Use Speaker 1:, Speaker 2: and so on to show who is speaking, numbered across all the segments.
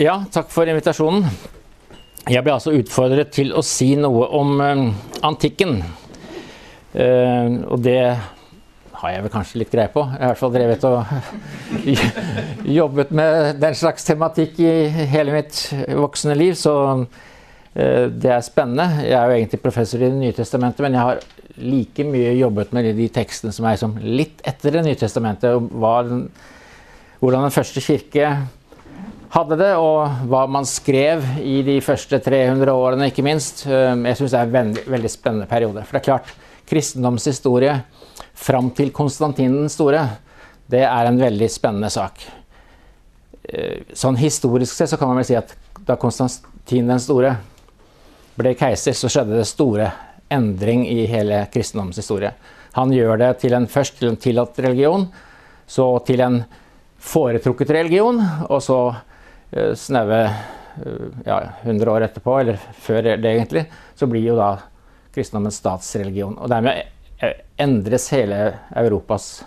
Speaker 1: Ja, takk for invitasjonen. Jeg ble altså utfordret til å si noe om uh, antikken. Uh, og det har jeg vel kanskje litt greie på. Jeg har i hvert fall drevet og jobbet med den slags tematikk i hele mitt voksne liv, så uh, det er spennende. Jeg er jo egentlig professor i Det nye testamentet, men jeg har like mye jobbet med de tekstene som er litt etter Det nye testamentet. og hvordan den første kirke hadde det, og hva man skrev i de første 300 årene, ikke minst. Eh, jeg syns det er en veldig, veldig, spennende periode. For det er klart, kristendomshistorie fram til Konstantin den store, det er en veldig spennende sak. Eh, sånn historisk sett så kan man vel si at da Konstantin den store ble keiser, så skjedde det store endring i hele kristendomshistorie. Han gjør det til en, først til en tillatt religion, så til en foretrukket religion, og så snaue eh, ja, 100 år etterpå, eller før det egentlig, så blir jo da kristendommen statsreligion. Og dermed eh, endres hele Europas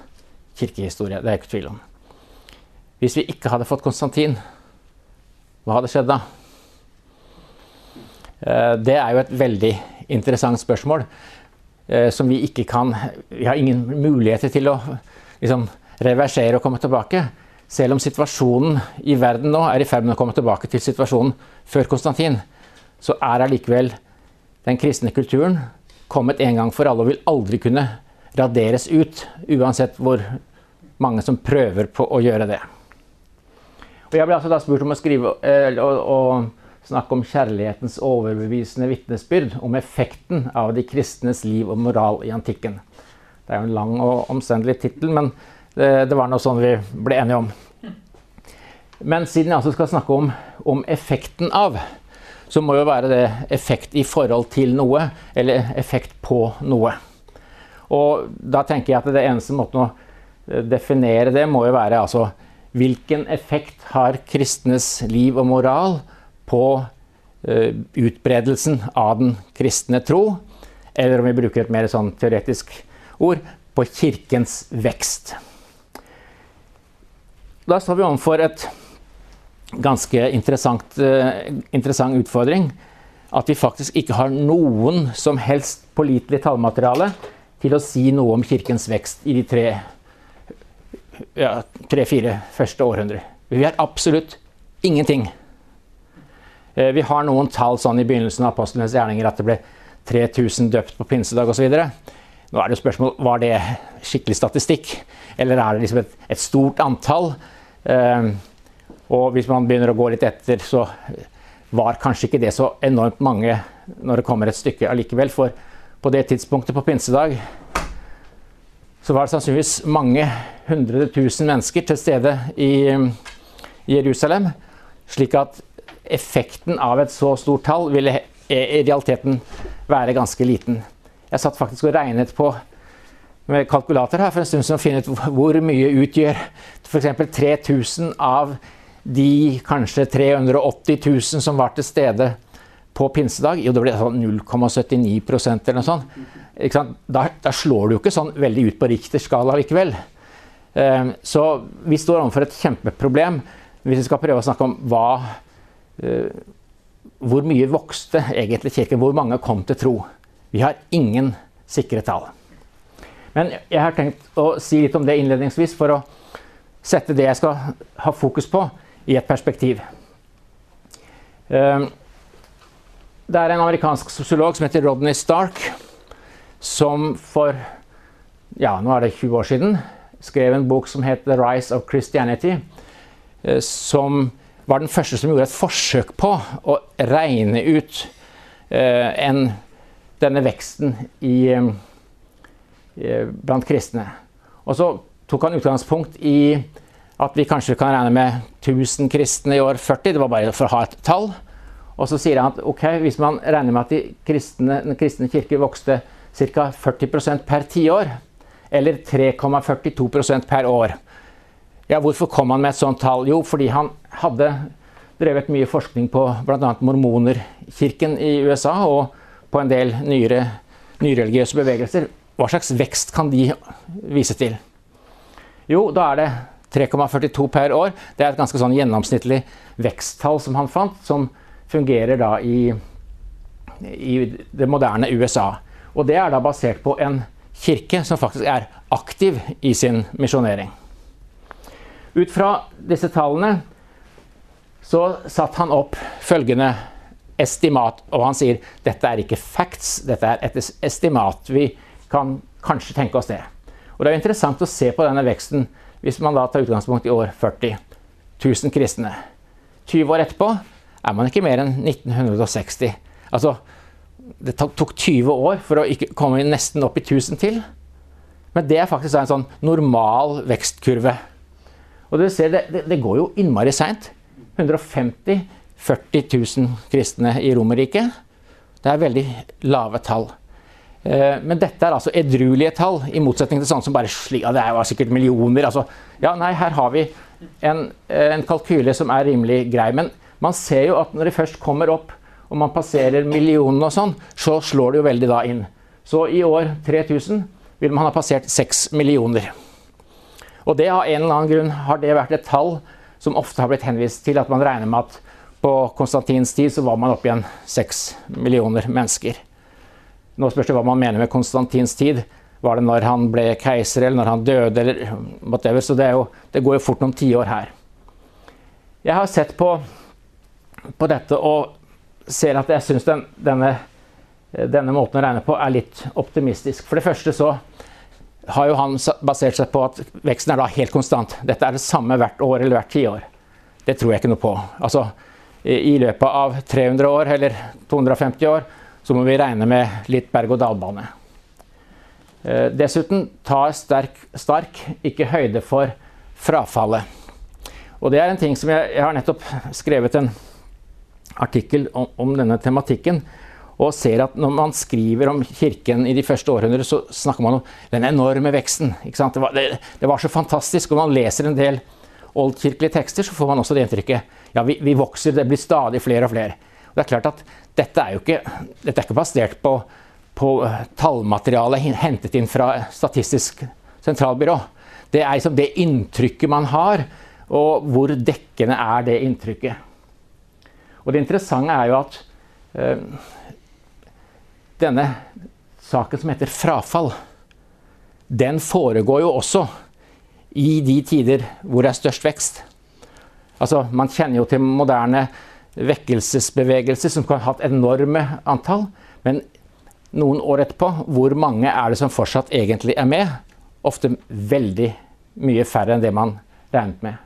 Speaker 1: kirkehistorie. Det er ikke tvil om. Hvis vi ikke hadde fått Konstantin, hva hadde skjedd da? Det er jo et veldig interessant spørsmål som vi ikke kan Vi har ingen muligheter til å liksom, reversere og komme tilbake. Selv om situasjonen i verden nå er i ferd med å komme tilbake til situasjonen før Konstantin, så er allikevel den kristne kulturen kommet en gang for alle og vil aldri kunne raderes ut, uansett hvor mange som prøver på å gjøre det. Og jeg ble altså da spurt om å skrive og, og snakke om kjærlighetens overbevisende vitnesbyrd, om effekten av de kristnes liv og moral i antikken. Det er jo en lang og omstendelig tittel, men det, det var noe sånn vi ble enige om. Men siden jeg altså skal snakke om, om, effekten av, så må jo være det effekt i forhold til noe, eller effekt på noe. Og da tenker jeg at det eneste måten å eh, definere det, må jo være altså hvilken effekt har kristnes liv og moral på uh, utbredelsen av den kristne tro? Eller om vi bruker et mer sånn teoretisk ord på kirkens vekst. Da står vi overfor et ganske interessant, uh, interessant utfordring. At vi faktisk ikke har noen som helst pålitelig tallmateriale til å si noe om kirkens vekst i de tre-fire ja, første århundrer. Vi har absolutt ingenting. Uh, vi har noen tall sånn i begynnelsen av apostlenes gjerninger at det ble 3000 døpt på pinsedag osv. Nå er det spørsmål var det skikkelig statistikk, eller er det liksom et, et stort antall? Ehm, og hvis man begynner å gå litt etter, så var kanskje ikke det så enormt mange når det kommer et stykke allikevel. For på det tidspunktet på pinsedag så var det sannsynligvis mange hundre tusen mennesker til stede i Jerusalem. Slik at effekten av et så stort tall ville i realiteten være ganske liten. Jeg satt faktisk og regnet på med kalkulator her for en stund siden og finne ut hvor mye utgjør f.eks. 3000 av de kanskje 380 000 som var til stede på pinsedag. Jo, det ble sånn 0,79% eller noe sånt. Da, da, slår du jo ikke sånn veldig ut på Richter-skala likevel. Ehm, så vi står overfor et kjempeproblem hvis vi skal prøve å snakke om hva eh, Hvor mye vokste egentlig kirken? Hvor mange kom til tro? Vi har ingen sikre tall. Men jeg har tenkt å si litt om det innledningsvis for å sette det jeg skal ha fokus på, i et perspektiv. Ehm, det er en amerikansk sosiolog som heter Rodney Stark, som for ja, nå er det 20 år siden skrev en bok som het 'The Rise of Christianity'. Eh, som var den første som gjorde et forsøk på å regne ut eh, en, denne veksten i Eh, blant kristne. Og så tok han utgangspunkt i at vi kanskje kan regne med 1000 kristne i år 40. Det var bare for å ha et tall. Og så sier han at ok, hvis man regner med at de kristne, den kristne kirke vokste ca. 40% per tiår, eller 3,42% per år Ja, hvorfor kom han med et sånt tall? Jo, fordi han hadde drevet mye forskning på bl.a. mormonerkirken i USA og på en del nyere nyreligiøse bevegelser. Hva slags vekst kan de vise til? Jo, da er det 3,42 per år. Det er et ganske sånn gjennomsnittlig veksttall som han fant, som fungerer da i, i det moderne USA. Og det er da basert på en kirke som faktisk er aktiv i sin misjonering. Ut fra disse tallene så satte han opp følgende estimat, og han sier dette er ikke facts, dette er et estimat. Vi kan kanskje tenke oss det. Og Det er interessant å se på denne veksten hvis man da tar utgangspunkt i år 40 000 kristne. 20 år etterpå er man ikke mer enn 1960. Altså, det tok 20 år for å ikke komme nesten opp i 1000 til. Men det er faktisk en sånn normal vekstkurve. Og du ser, det, det går jo innmari seint. 150 40 000 kristne i Romerriket. Det er veldig lave tall. Eh, men dette er altså edruelige tall, i motsetning til sånne som bare ja, Det er jo sikkert millioner. Altså, ja, nei, her har vi en, en kalkyle som er rimelig grei. Men man ser jo at når det først kommer opp, og man passerer millionene og sånn, så slår det jo veldig da inn. Så i år 3000 vil man ha passert 6 millioner. Og det av en eller annen grunn har det vært et tall som ofte har blitt henvist til at man regner med at på Konstantins tid så var man oppe igjen 6 millioner mennesker. Nå spørs det hva man mener med Konstantins tid. Var det når han ble keiser, eller når han døde, eller whatever. Så det, jo, det går jo fort noen tiår her. Jeg har sett på, på dette og ser at jeg syns den, denne, denne måten å regne på er litt optimistisk. For det første så har jo han basert seg på at veksten er da helt konstant. Dette er det samme hvert år eller hvert tiår. Det tror jeg ikke noe på. Altså, i løpet av 300 år eller 250 år, så må vi regne med litt berg-og-dal-bane. Eh, dessuten tar sterk, Stark, ikke høyde for frafallet. Og det er en ting som jeg, jeg har nettopp skrevet en artikkel om, om, denne tematikken. Og ser at når man skriver om kirken i de første århundrene, så snakker man om den enorme veksten. Det var, det, det, var, så fantastisk. Og man leser en del oldkirkelige tekster, så får man også det inntrykket ja, vi, vi, vokser, det blir stadig flere og flere. Og det er klart at dette er jo ikke, dette er ikke basert på, på tallmateriale hentet inn fra Statistisk sentralbyrå. Det er liksom det inntrykket man har, og hvor dekkende er det inntrykket. Og det interessante er jo at øh, denne saken som heter frafall, den foregår jo også i de tider hvor det er størst vekst. Altså, man kjenner jo til moderne vekkelsesbevegelser som kan ha hatt enorme antall. Men noen år etterpå, hvor mange er det som fortsatt egentlig er med? Ofte veldig mye færre enn det man regnet med.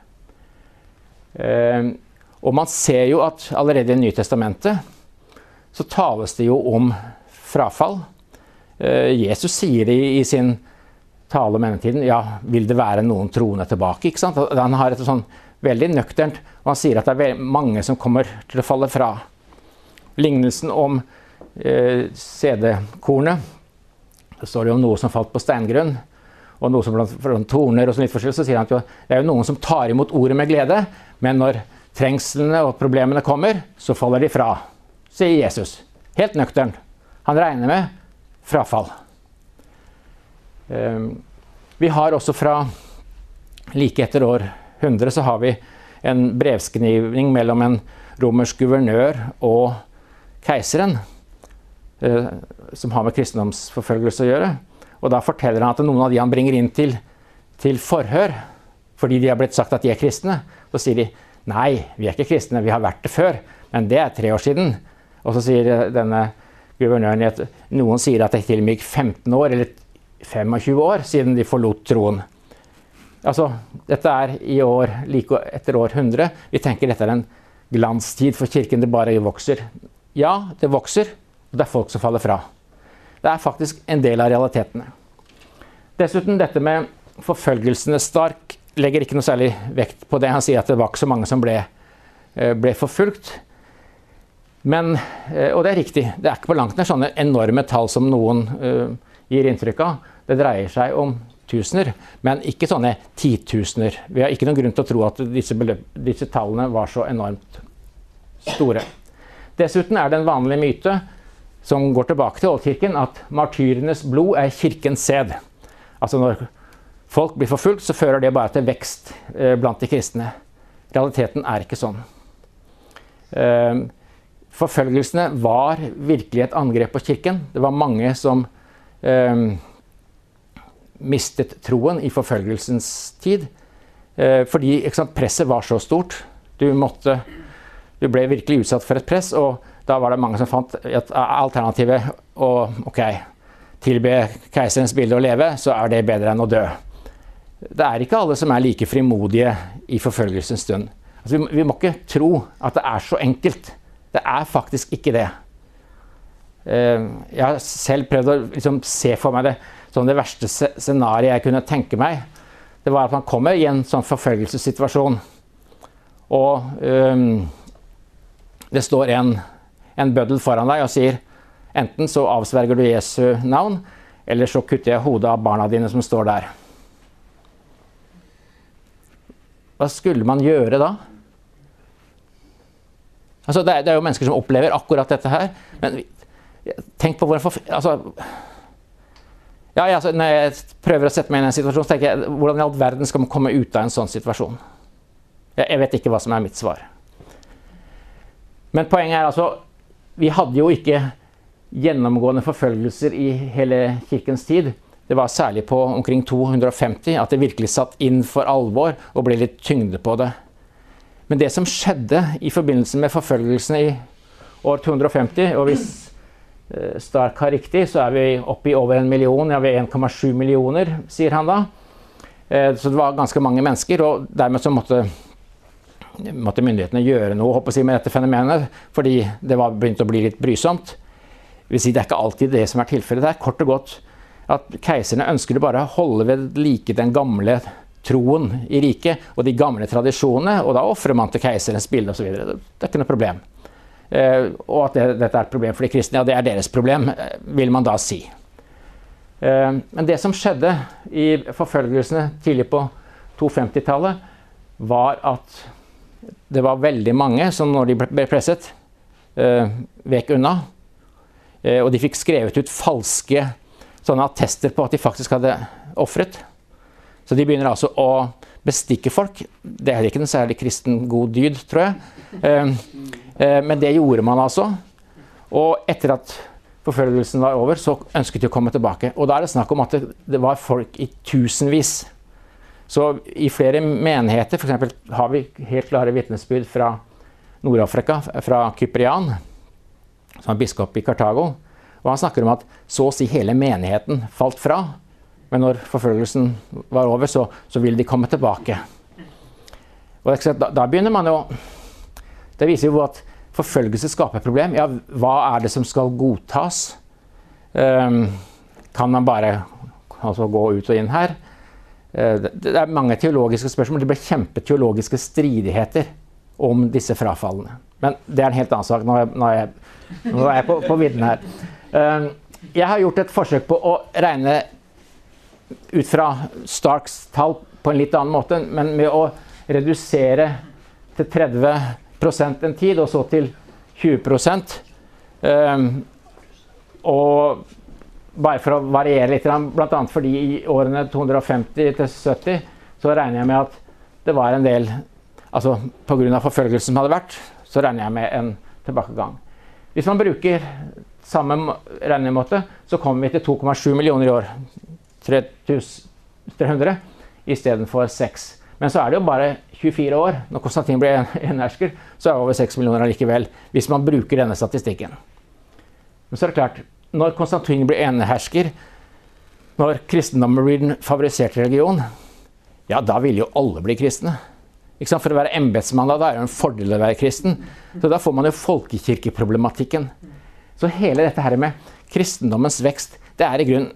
Speaker 1: Uh, og man ser jo at allerede i Nytestamentet så tales det jo om frafall. Uh, Jesus sier det i, sin tale om endetiden. Ja, vil det være noen troende tilbake? Ikke sant? Han har et sånn veldig nøkternt. Og han sier at det er mange som kommer til å falle fra. Lignelsen om eh, CD-kornet Så står det om noe som falt på steingrunn, og noe som blant torner og sånn litt forskjellig. Så sier han at jo, det er jo noen som tar imot ordet med glede, men når trengslene og problemene kommer, så faller de fra. Sier Jesus. Helt nøktern. Han regner med frafall. Um, vi har også fra like etter år 100 så har vi en brevskrivning mellom en romersk guvernør og keiseren, eh, som har med kristendomsforfølgelse å gjøre. Og da forteller han at noen av de han bringer inn til, til forhør, fordi de har blitt sagt at de er kristne, så sier de nei, vi er ikke kristne, vi har vært det før, men det er tre år siden. Og så sier denne guvernøren at noen sier at det til og med gikk 15 år, eller 25 år siden de forlot troen. Altså, dette er i år like etter år 100. Vi tenker dette er en glanstid for kirken. Det bare vokser. Ja, det vokser, og det er folk som faller fra. Det er faktisk en del av realitetene. Dessuten dette med forfølgelsene. Stark legger ikke noe særlig vekt på det. Han sier at det var ikke så mange som ble, eh, ble forfulgt. Men, eh, og det er riktig, det er ikke på langt nær sånne enorme tall som noen uh, gir inntrykk av. Det dreier seg om tusener, men ikke sånne titusener. Vi har ikke noen grunn til å tro at disse, beløp, disse tallene var så enormt store. Dessuten er det en vanlig myte som går tilbake til oldkirken, at martyrenes blod er kirkens sæd. Altså når folk blir forfulgt, så fører det bare til vekst eh, blant de kristne. Realiteten er ikke sånn. Eh, forfølgelsene var virkelig et angrep på kirken. Det var mange som eh, mistet troen i forfølgelsens tid. Eh, fordi sant, presset var så stort. Du, måtte, du ble virkelig utsatt for et press, og da var det mange som fant at alternativet å ok, tilbe keiserens bilde å leve, så er det bedre enn å dø. Det er ikke alle som er like frimodige i forfølgelsens stund. Altså, vi, vi, må ikke tro at det er så enkelt. Det er faktisk ikke det. Uh, jeg har selv prøvd å liksom, se for meg det som det verste scenarioet jeg kunne tenke meg. Det var at man kommer i en sånn forfølgelsessituasjon, og um, det står en, en bøddel foran deg og sier enten så avsverger du Jesu navn, eller så kutter jeg hodet av barna dine som står der. Hva skulle man gjøre da? Altså, det, er, det, er, jo mennesker som opplever akkurat dette her. Men tenk på hvordan altså, ja, altså, Når jeg prøver å sette meg inn i en situasjon, så tenker jeg hvordan i all verden skal man komme ut av en sånn situasjon? Jeg, jeg vet ikke hva som er mitt svar. Men poenget er altså Vi hadde jo ikke gjennomgående forfølgelser i hele kirkens tid. Det var særlig på omkring 250 at det virkelig satt inn for alvor og ble litt tyngde på det. Men det som skjedde i forbindelse med forfølgelsene i år 250 og Hvis Stark har riktig, så er vi oppe i over en million. Ja, vi er 1,7 millioner, sier han da. Eh, så det var ganske mange mennesker, og dermed så måtte, måtte myndighetene gjøre noe håper jeg, med dette fenomenet, fordi det var begynt å bli litt brysomt. Det, vil si, det er ikke alltid det som er tilfellet. Det er kort og godt at keiserne ønsker bare å holde ved like den gamle troen i riket og de gamle tradisjonene, og da ofrer man til keiserens bilde osv. Det er ikke noe problem. Eh, og at det, dette er et problem for de kristne, ja, det er deres problem, eh, vil man da si. Eh, men det som skjedde i forfølgelsene tidlig på 250-tallet, var at det var veldig mange som når de ble presset, vek unna. Og de fikk skrevet ut falske sånne attester på at de faktisk hadde ofret. Så de begynner altså å bestikke folk. Det er ikke en særlig kristen god dyd, tror jeg. Eh, men det gjorde man altså. Og etter at forfølgelsen var over, så ønsket de å komme tilbake. Og da er det snakk om at det var folk i tusenvis. Så i flere menigheter, f.eks. har vi helt klare vitnesbyrd fra Nord-Afrika, fra Kyprian, som er biskop i Kartago og han snakker om at så å si hele menigheten falt fra. Men når forfølgelsen var over, så, så ville de komme tilbake. Og da, da, begynner man jo Det viser jo at forfølgelse skaper problem. Ja, hva er det som skal godtas? Um, kan man bare altså, gå ut og inn her? Uh, det, er mange teologiske spørsmål. Det blir kjempeteologiske stridigheter om disse frafallene. Men det er en helt annen sak. Nå er jeg, nå er jeg på, på vidden her. Ehm, jeg har gjort et forsøk på å regne ut fra Starks tall på en litt annen måte, men med å redusere til 30 en tid, og så til 20 um, Og bare for å variere litt, bl.a. fordi i årene 250 til 70 så regner jeg med at det var en del Altså pga. forfølgelsen som hadde vært, så regner jeg med en tilbakegang. Hvis man bruker samme regnemåte, så kommer vi til 2,7 millioner i år. 3300 istedenfor 6. Men så er det jo bare 24 år. Når Konstantin ble enersker, så er det over 6 millioner allikevel. Hvis man bruker denne statistikken. Men så er det klart, når Konstantin blir enehersker, når kristendommen blir den favoriserte religion, ja, da vil jo alle bli kristne. For å være embetsmann da, da er det en fordel å være kristen. Så da får man jo folkekirkeproblematikken. Så hele dette her med kristendommens vekst, det er i grunnen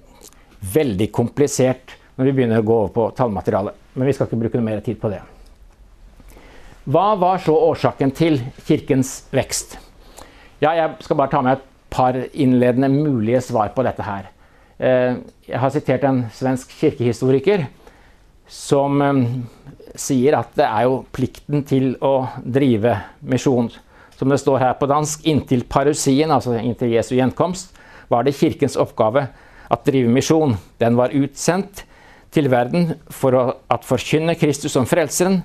Speaker 1: veldig komplisert når vi begynner å gå over på tallmaterialet. Men vi skal ikke bruke noe mer tid på det. Hva var så årsaken til kirkens vekst? Ja, jeg skal bare ta med et par innledende mulige svar på dette her. Eh, jeg har sitert en svensk kirkehistoriker som eh, sier at det er jo plikten til å drive misjon som det står her på dansk, inntil parusien, altså inntil Jesu gjenkomst, var det kirkens oppgave at drive misjon. Den var utsendt til verden for å at forkynne Kristus som frelseren.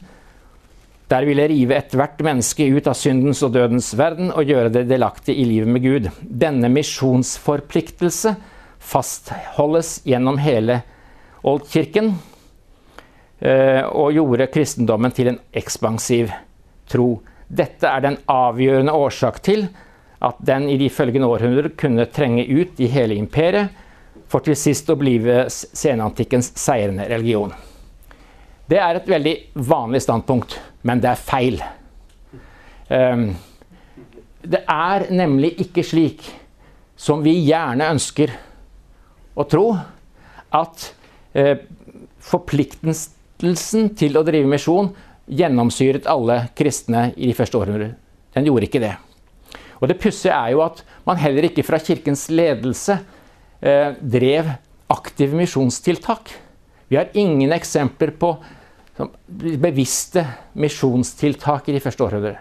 Speaker 1: Der ville rive ethvert menneske ut av syndens og dødens verden og gjøre det delaktig i livet med Gud. Denne misjonsforpliktelse fastholdes gjennom hele oldkirken eh, og gjorde kristendommen til en ekspansiv tro. Dette er den avgjørende årsak til at den i de følgende århundrer kunne trenge ut i hele imperiet, for til sist å blive senantikkens seirende religion. Det er et veldig vanlig standpunkt, men det er feil. Um, det er nemlig ikke slik som vi gjerne ønsker å tro, at uh, forpliktelsen til å drive misjon gjennomsyret alle kristne i de første århundrer. Den gjorde ikke det. Og det pussige er jo at man heller ikke fra kirkens ledelse eh, drev aktive misjonstiltak. Vi har ingen eksempler på bevisste misjonstiltak i de første århundrer.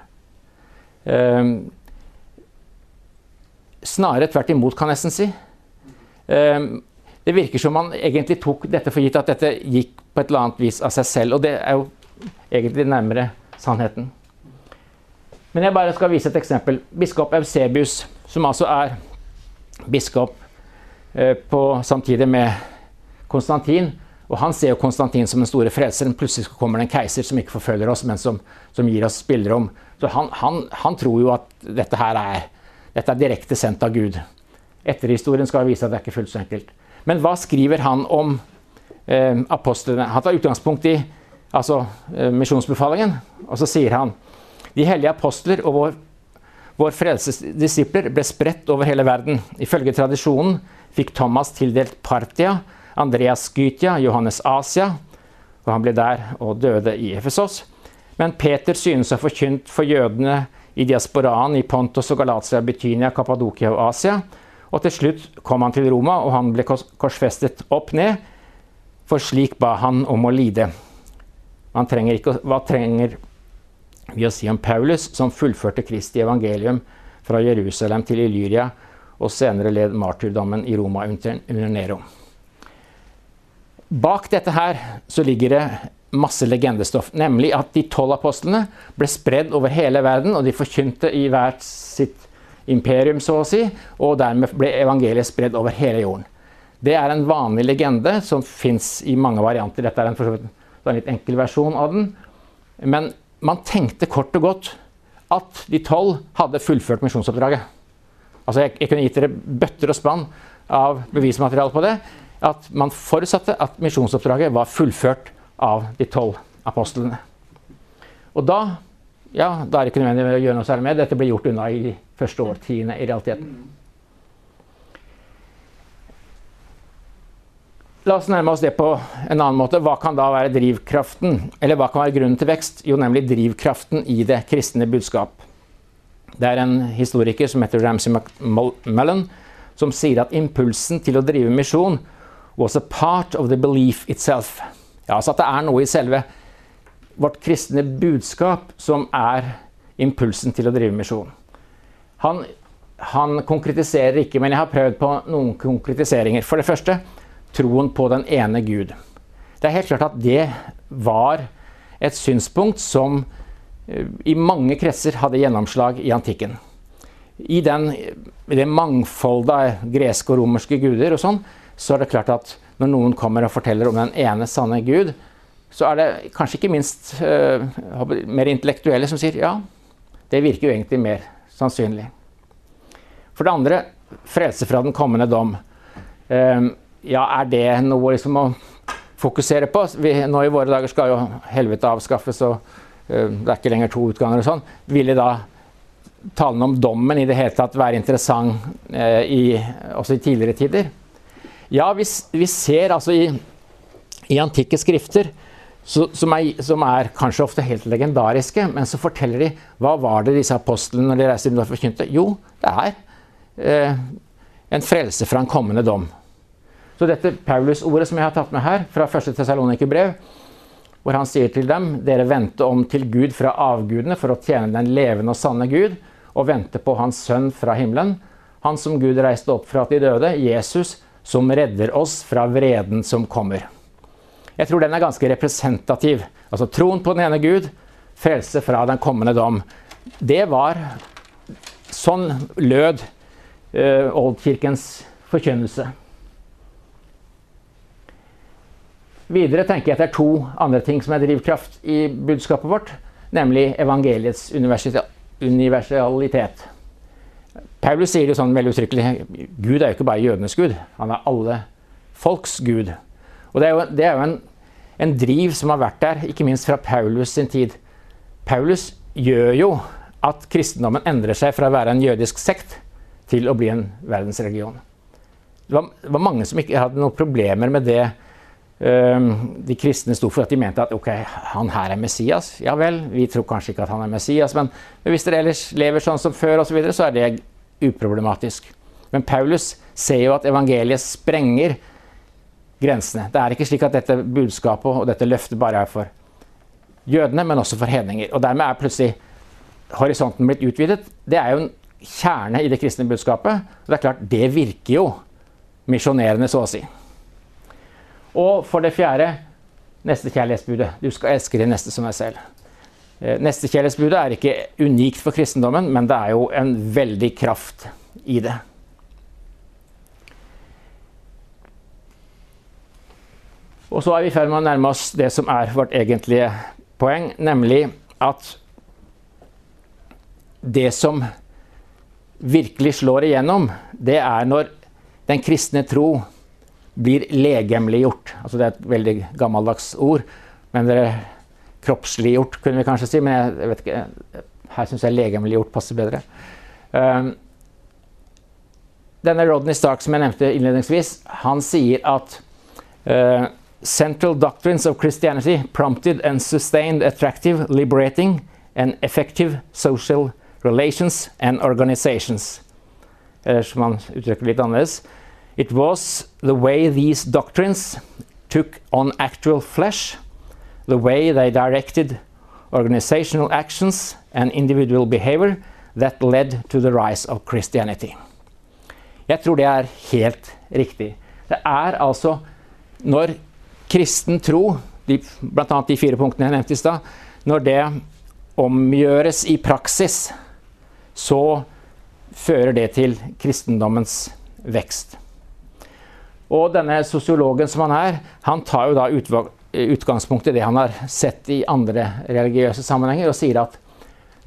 Speaker 1: Eh, snarere tvert imot, kan jeg nesten si. Eh, det virker som man egentlig tok dette for gitt at dette gikk på et eller annet vis av seg selv. Og det er jo egentlig nærmere sannheten. Men jeg bare skal vise et eksempel. Biskop Eusebius, som altså er biskop eh, på, samtidig med Konstantin. Og han ser jo Konstantin som den store frelseren. Plutselig kommer det en keiser som ikke forfølger oss, men som, som gir oss spillerom. Så han, han, han, tror jo at dette her er, dette er direkte sendt av Gud. Etterhistorien skal vise at det er ikke fullt så enkelt. Men hva skriver han om eh, apostlene? Han tar utgangspunkt i altså, eh, misjonsbefalingen, og så sier han de hellige apostler og vår, vår frelsesdisipler ble spredt over hele verden. Ifølge tradisjonen fikk Thomas tildelt Partia, Andreas Gytia, Johannes Asia, og han ble der og døde i Efesos. Men Peter synes å ha forkynt for jødene i diasporaen i Pontos og Galatia, Betynia, Kappadokia og Asia. Og til slutt kom han til Roma, og han ble korsfestet opp ned, for slik ba han om å lide. Trenger ikke, hva trenger vi å si om Paulus, som fullførte Kristi evangelium fra Jerusalem til Illyria, og senere led martyrdommen i Roma under Nero. Bak dette her så ligger det masse legendestoff, nemlig at de tolv apostlene ble spredd over hele verden, og de forkynte i hvert sitt imperium, så å si, og dermed ble evangeliet spredd over hele jorden. Det er en vanlig legende som fins i mange varianter. Dette er en, en litt enkel versjon av den. Men man tenkte kort og godt at de tolv hadde fullført misjonsoppdraget. Altså jeg, jeg, kunne gitt dere bøtter og spann av bevismateriale på det. At man forutsatte at misjonsoppdraget var fullført av de tolv apostlene. Og da, ja, da er det ikke nødvendig å gjøre noe særlig med. Dette ble gjort unna i de første årtiene i realiteten. La oss nærme oss det på en annen måte. Hva kan da være drivkraften? Eller hva kan være grunnen til vekst? Jo, nemlig drivkraften i det kristne budskap. Det er en historiker som heter Ramsay McMullen, som sier at impulsen til å drive misjon was a part of the belief itself. Ja, altså at det er noe i selve vårt kristne budskap som er impulsen til å drive misjon. Han, han konkretiserer ikke, men jeg har prøvd på noen konkretiseringer. For det første troen på den ene Gud. Det er helt klart at det var et synspunkt som eh, i mange kretser hadde gjennomslag i antikken. I, den, det mangfoldet av greske og romerske guder og sånn, så er det klart at når noen kommer og forteller om den ene sanne Gud, så er det kanskje ikke minst uh, mer intellektuelle som sier ja, det virker jo egentlig mer sannsynlig. For det andre frelse fra den kommende dom. Uh, ja, er det noe liksom å fokusere på? Vi, nå i våre dager skal jo helvete avskaffes, og uh, det er ikke lenger to utganger og sånn. Ville da talen om dommen i det hele tatt være interessant i, også i tidligere tider? Ja, vi, vi ser altså i, i antikke skrifter så, som, er, som, er, kanskje ofte helt legendariske, men så forteller de hva var det disse apostlene når de reiste inn og forkynte? Jo, det er eh, en frelse fra en kommende dom. Så dette Paulus-ordet som jeg har tatt med her, fra 1. Tessalonikerbrev, hvor han sier til dem dere venter om til Gud fra avgudene for å tjene den levende og sanne Gud, og vente på Hans Sønn fra himmelen, han som Gud reiste opp fra de døde, Jesus, som redder oss fra vreden som kommer. Jeg tror den er ganske representativ. Altså troen på den ene Gud, frelse fra den kommende dom. Det var Sånn lød uh, oldkirkens forkynnelse. Videre tenker jeg at det er to andre ting som er drivkraft i budskapet vårt, nemlig evangeliets universalitet. Paulus sier det sånn veldig uttrykkelig Gud er jo ikke bare jødenes gud, han er alle folks gud. Og Det er jo, det er jo en, en, driv som har vært der, ikke minst fra Paulus sin tid. Paulus gjør jo at kristendommen endrer seg fra å være en jødisk sekt til å bli en verdensreligion. Det var, det var mange som ikke hadde noen problemer med det de kristne sto for at de mente at ok, han her er Messias. Ja vel, vi tror kanskje ikke at han er Messias, men hvis dere ellers lever sånn som før osv., så, videre, så er det uproblematisk. Men Paulus ser jo at evangeliet sprenger grensene. Det er ikke slik at dette budskapet og dette løftet bare er for jødene, men også for hedninger. Og dermed er plutselig horisonten blitt utvidet. Det er jo en kjerne i det kristne budskapet. Og det er klart, det virker jo misjonerende, så å si. Og for det fjerde nestekjærlighetsbudet. Du skal elske din neste som deg selv. Eh, nestekjærlighetsbudet er ikke unikt for kristendommen, men det er jo en veldig kraft i det. Og så er vi i ferd med å nærme oss det som er vårt egentlige poeng, nemlig at det som virkelig slår igjennom, det er når den kristne tro blir legemliggjort. Altså det er et veldig gammeldags ord. Men det er kroppsliggjort, kunne vi kanskje si. Men jeg, vet ikke, her syns jeg legemliggjort passer bedre. Um, denne Rodney Stark som jeg nevnte innledningsvis, han sier at uh, Central doctrines of Christianity prompted and sustained attractive, liberating and effective social relations and organizations. Eller som han uttrykker litt annerledes. It was the way these doctrines took on actual flesh, the way they directed organizational actions and individual behavior that led to the rise of Christianity. Jeg tror det er helt riktig. Det er altså når kristen tro, bl.a. de fire punktene jeg nevnte i stad, når det omgjøres i praksis, så fører det til kristendommens vekst. Og denne sosiologen som han er, han tar jo da utgangspunkt i det han har sett i andre religiøse sammenhenger, og sier at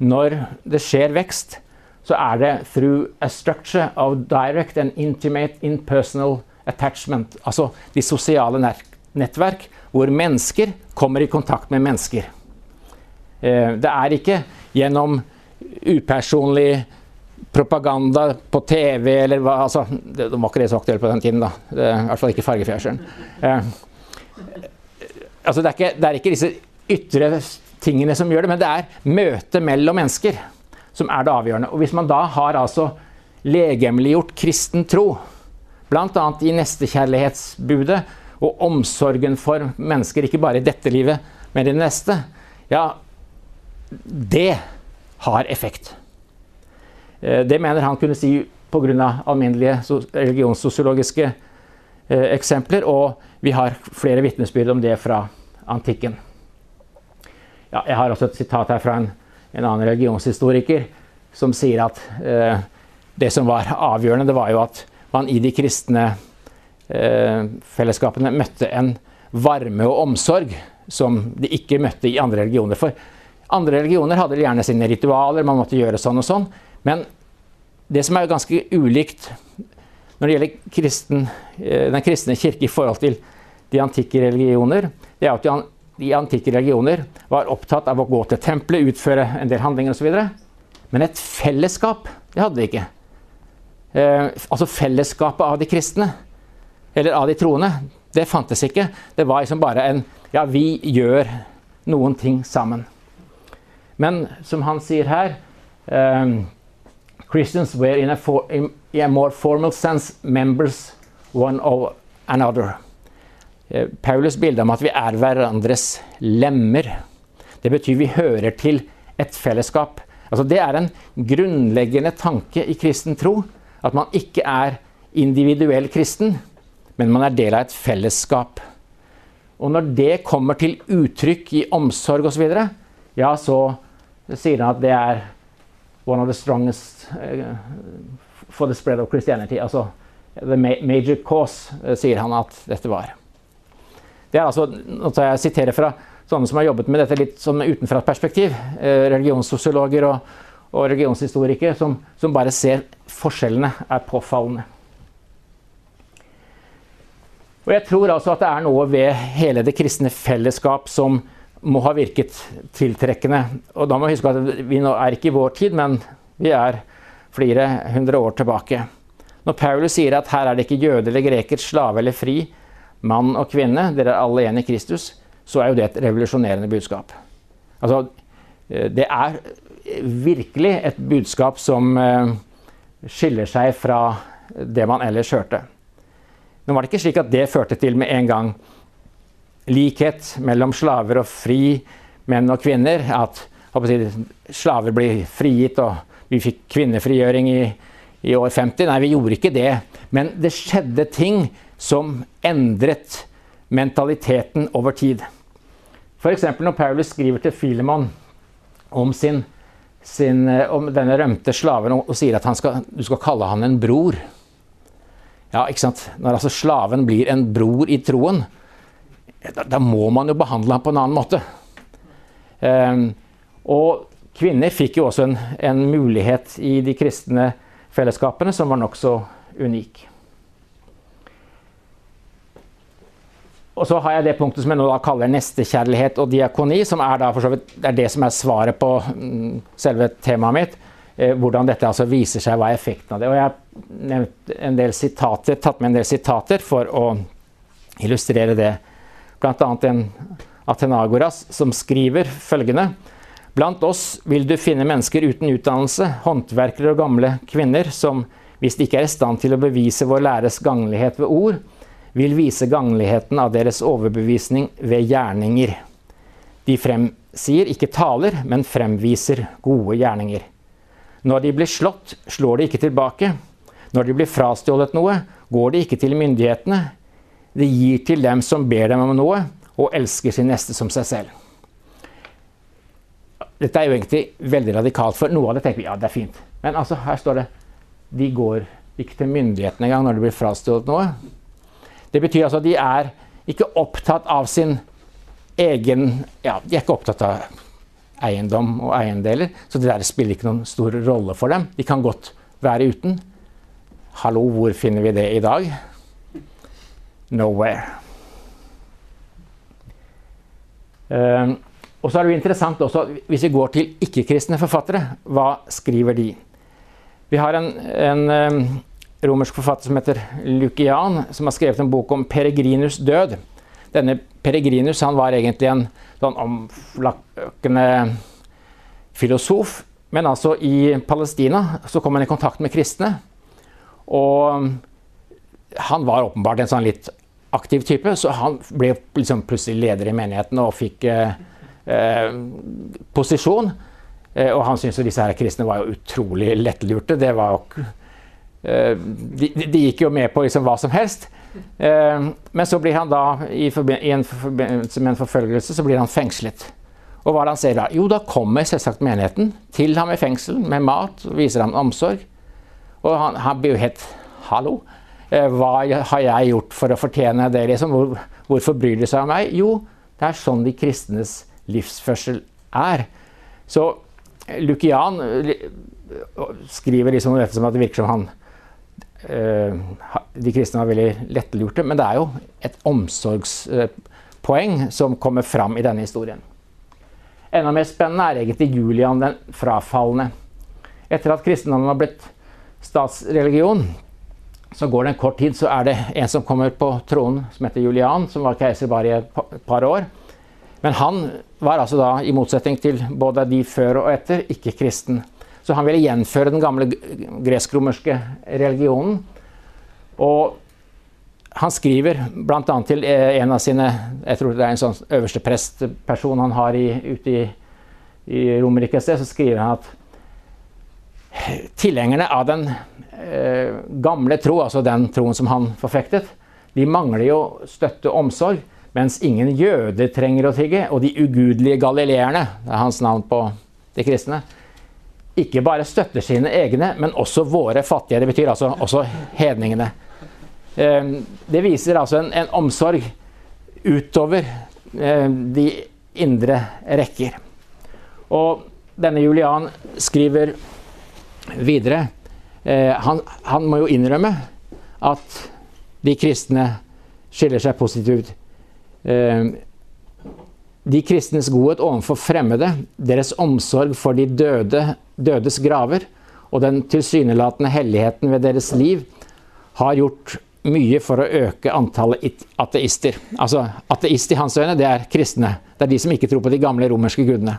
Speaker 1: når det skjer vekst, så er det through a structure of direct and intimate impersonal attachment. Altså de sosiale nettverk hvor mennesker kommer i kontakt med mennesker. Eh, det er ikke gjennom upersonlig propaganda på TV eller hva altså, Det var ikke det så aktuelt på den tiden, da. Det, I hvert fall ikke fargefjernsyn. Eh, altså, det, er ikke, det er ikke disse ytre tingene som gjør det, men det er møtet mellom mennesker som er det avgjørende. Og hvis man da har altså legemliggjort kristen tro, bl.a. i nestekjærlighetsbudet og omsorgen for mennesker, ikke bare i dette livet, men i det neste, ja, det har effekt. Eh, det mener han kunne si pga. alminnelige religionssosiologiske eh, eksempler, og vi har flere vitnesbyrd om det fra antikken. Ja, jeg har også et sitat her fra en, en annen religionshistoriker som sier at eh, det som var avgjørende, det var jo at man i de kristne eh, fellesskapene møtte en varme og omsorg som de ikke møtte i andre religioner. For andre religioner hadde gjerne sine ritualer, man måtte gjøre sånn og sånn. Men det som er ganske ulikt når det gjelder kristen, eh, den kristne kirke i forhold til de antikke religioner, det er at de antikke religioner var opptatt av å gå til tempelet, utføre en del handlinger osv. Men et fellesskap, det hadde de ikke. Eh, altså fellesskapet av de kristne, eller av de troende, det fantes ikke. Det var liksom bare en Ja, vi gjør noen ting sammen. Men som han sier her eh, Christians were, in a, for, in a more formal sense, members one of another. Eh, Paulus bilde om at vi er hverandres lemmer. Det betyr vi hører til et fellesskap. Altså det er en grunnleggende tanke i kristen tro. At man ikke er individuell kristen, men man er del av et fellesskap. Og når det kommer til uttrykk i omsorg osv., ja, så sier han at det er one of the strongest uh, for the spread of Christianity. Altså the major cause, uh, sier han at dette var. Det er altså, nå tar Jeg siterer fra sånne som har jobbet med dette litt sånn utenfra et perspektiv. Uh, religionssosiologer og, og religionshistorikere som, som bare ser forskjellene er påfallende. Og jeg tror altså at det er noe ved hele det kristne fellesskap som må ha virket tiltrekkende. Og da må vi huske at vi nå er ikke i vår tid, men vi er flere hundre år tilbake. Når Paulus sier at her er det ikke jøde eller greker, slave eller fri, mann og kvinne, dere er alle en i Kristus, så er jo det et revolusjonerende budskap. Altså, eh, det er virkelig et budskap som eh, skiller seg fra det man ellers hørte. Nå var det ikke slik at det førte til med en gang likhet mellom slaver og fri menn og kvinner. At jeg, slaver blir frigitt, og vi fikk kvinnefrigjøring i, i år 50. Nei, vi gjorde ikke det. Men det skjedde ting som endret mentaliteten over tid. F.eks. når Paulus skriver til Filemon om, sin, sin, om denne rømte slaven og sier at skal, du skal kalle han en bror. Ja, ikke sant? Når altså slaven blir en bror i troen, da, da må man jo behandle ham på en annen måte. Eh, og kvinner fikk jo også en, en, mulighet i de kristne fellesskapene som var nokså unik. Og så har jeg det punktet som jeg nå kaller nestekjærlighet og diakoni, som er, vidt, er det som er svaret på mm, selve temaet mitt. Eh, hvordan dette altså viser seg, hva er effekten av det. Og jeg har tatt med en del sitater for å illustrere det. Bl.a. en Atenagoras som skriver følgende Blant oss vil du finne mennesker uten utdannelse, håndverkere og gamle kvinner, som, hvis de ikke er i stand til å bevise vår læres ganglighet ved ord, vil vise gangligheten av deres overbevisning ved gjerninger. De fremsier, ikke taler, men fremviser gode gjerninger. Når de blir slått, slår de ikke tilbake. Når de blir frastjålet noe, går de ikke til myndighetene. De gir til dem som ber dem om noe, og elsker sin neste som seg selv. Dette er jo egentlig veldig radikalt, for noe av det tenker vi ja, det er fint. Men altså, her står det de går ikke til myndighetene engang når det blir frastjålet noe. Det betyr altså at de er ikke opptatt av sin egen Ja, de er ikke opptatt av eiendom og eiendeler. Så det der spiller ikke noen stor rolle for dem. De kan godt være uten. Hallo, hvor finner vi det i dag? Nowhere. Um, og så er det jo interessant også, Hvis vi går til ikke-kristne forfattere, hva skriver de? Vi har en, en um, romersk forfatter som heter Lukian, som har skrevet en bok om Peregrinus' død. Denne Peregrinus han var egentlig en sånn omflakkende filosof. Men altså i Palestina så kom han i kontakt med kristne. Og han var åpenbart en sånn litt aktiv type, så han ble liksom plutselig leder i menigheten og fikk eh, eh, posisjon. Eh, og han syntes disse her kristne var jo utrolig lettlurte. Det var jo eh, de, de, gikk jo med på liksom hva som helst. Eh, men så blir han da, i, forbindelse med en forfølgelse, så blir han fengslet. Og hva er det han ser da? Jo, da kommer selvsagt menigheten til ham i fengsel med mat og viser ham omsorg. Og han, han blir jo helt Hallo, hva har jeg gjort for å fortjene det? Liksom? Hvorfor bryr de seg om meg? Jo, det er sånn de kristnes livsførsel er. Så Lukian eh, skriver liksom dette som at det virker som han Eh, de kristne var veldig lettlurte, men det er jo et omsorgspoeng som kommer fram i denne historien. Enda mer spennende er egentlig Julian den frafalne. Etter at kristendommen har blitt statsreligion, så går det en kort tid, så er det en som kommer på tronen som heter Julian, som var keiser bare i et par år. Men han var altså da, i motsetning til både de før og etter, ikke kristen. Så han ville gjenføre den gamle gresk-romerske religionen. Og han skriver bl.a. til eh, en av sine Jeg tror det er en sånn øverste prestperson han har i, ute i, i Romerike et sted, så skriver han at tilhengerne av den eh, gamle tro, altså den troen som han forfektet, de mangler jo støtte og omsorg. Mens ingen jøder trenger å tigge, og de ugudelige galileerne, det er hans navn på de kristne, ikke bare støtter sine egne, men også våre fattige. Det betyr altså også hedningene. Ehm, det viser altså en, en omsorg utover eh, de indre rekker. Og denne Julian skriver videre eh, han, han må jo innrømme at de kristne skiller seg positivt. Eh, de kristnes godhet overfor fremmede, deres omsorg for de døde, dødes graver og den tilsynelatende helligheten ved deres liv har gjort mye for å øke antallet ateister. Altså, Ateist i hans øyne, det er kristne. Det er de som ikke tror på de gamle romerske gudene.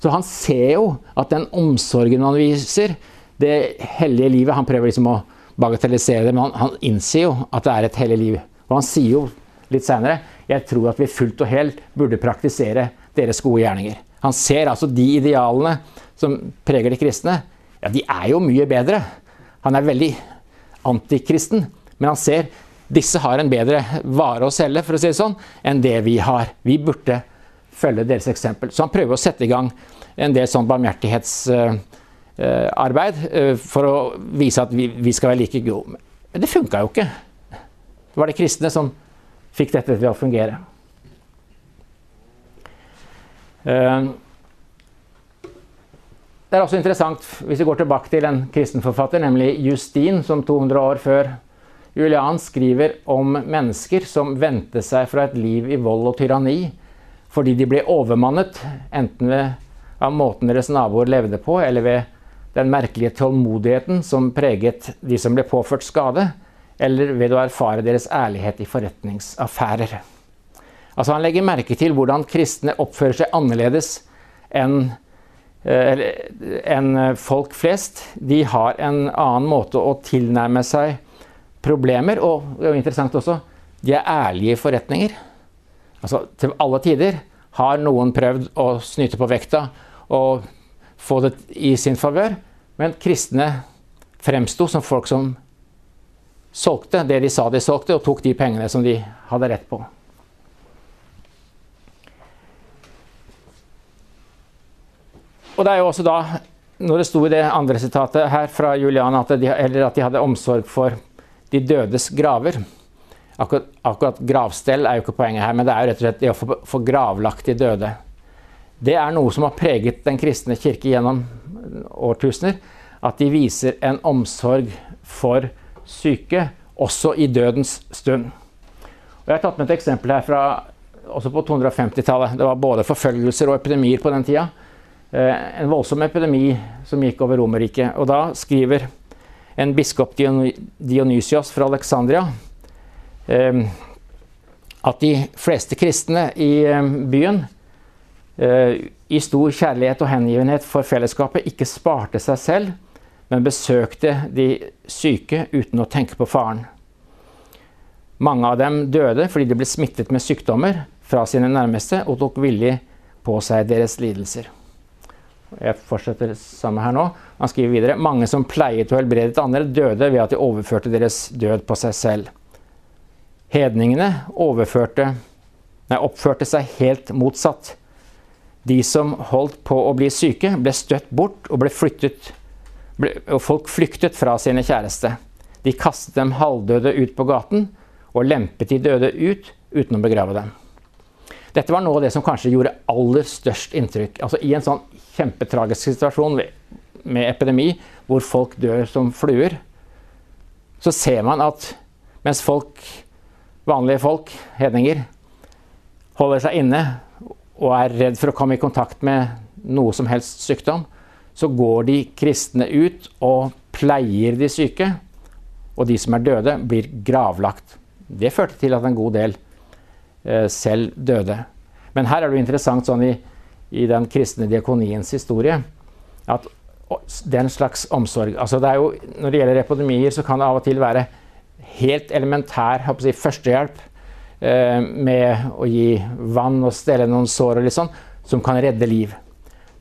Speaker 1: Så han ser jo at den omsorgen han viser, det hellige livet Han prøver liksom å bagatellisere det, men han, han innser jo at det er et hellig liv. Og han sier jo litt seinere jeg tror at vi fullt og helt burde praktisere deres gode gjerninger. Han ser altså de idealene som preger de kristne. Ja, de er jo mye bedre. Han er veldig antikristen, men han ser disse har en bedre vare å selge for å si det sånn, enn det vi har. Vi burde følge deres eksempel. Så han prøver å sette i gang en del sånn barmhjertighetsarbeid eh, for å vise at vi skal være like gode. Men det funka jo ikke. Det var de kristne som fikk dette til å fungere. Eh, det er også interessant, hvis vi går tilbake til en kristenforfatter, nemlig Justin, som 200 år før Julian skriver om mennesker som vendte seg fra et liv i vold og tyranni fordi de ble overmannet, enten ved av måten deres naboer levde på, eller ved den merkelige tålmodigheten som preget de som ble påført skade, eller ved å erfare deres ærlighet i forretningsaffærer. Altså Han legger merke til hvordan kristne oppfører seg annerledes enn eh, enn folk flest. De har en annen måte å tilnærme seg problemer og det er jo interessant også, de er ærlige forretninger. Altså Til alle tider har noen prøvd å snyte på vekta og få det i sin favør, men kristne fremsto som folk som solgte det de sa de solgte, og tok de pengene som de hadde rett på. Og det er jo også da, når det sto i det andre sitatet her fra Julian at de, at de hadde omsorg for de dødes graver akkurat, akkurat, gravstell er jo ikke poenget her, men det er jo rett og slett det å få, få gravlagt de døde. Det er noe som har preget den kristne kirke gjennom årtusener. At de viser en omsorg for syke, også i dødens stund. Og jeg har tatt med et eksempel her fra også på 250-tallet. Det var både forfølgelser og epidemier på den tida. Eh, en voldsom epidemi som gikk over Romerriket. Og da skriver en biskop Dionysios fra Alexandria eh, at de fleste kristne i eh, byen i stor kjærlighet og hengivenhet for fellesskapet ikke sparte seg selv, men besøkte de syke uten å tenke på faren. Mange av dem døde fordi de ble smittet med sykdommer fra sine nærmeste og tok villig på seg deres lidelser. Jeg fortsetter samme her nå. Han skriver videre mange som pleiet å helbrede andre, døde ved at de overførte deres død på seg selv. Hedningene nei, oppførte seg helt motsatt. De som holdt på å bli syke, ble støtt bort og ble flyttet og folk flyktet fra sine kjæreste. De kastet dem halvdøde ut på gaten og lempet de døde ut uten å begrave dem. Dette var noe av det som kanskje gjorde aller størst inntrykk. Altså I en sånn kjempetragisk situasjon med epidemi, hvor folk dør som fluer, så ser man at mens folk, vanlige folk, hedninger, holder seg inne og er redd for å komme i kontakt med noe som helst sykdom, så går de kristne ut og pleier de syke. Og de som er døde, blir gravlagt. Det førte til at en god del eh, selv døde. Men her er det jo interessant sånn i, i den kristne diakoniens historie at den slags omsorg altså det er jo, Når det gjelder epidemier, så kan det av og til være helt elementær si, førstehjelp eh, med å gi vann og stelle noen sår og litt sånn, som kan redde liv.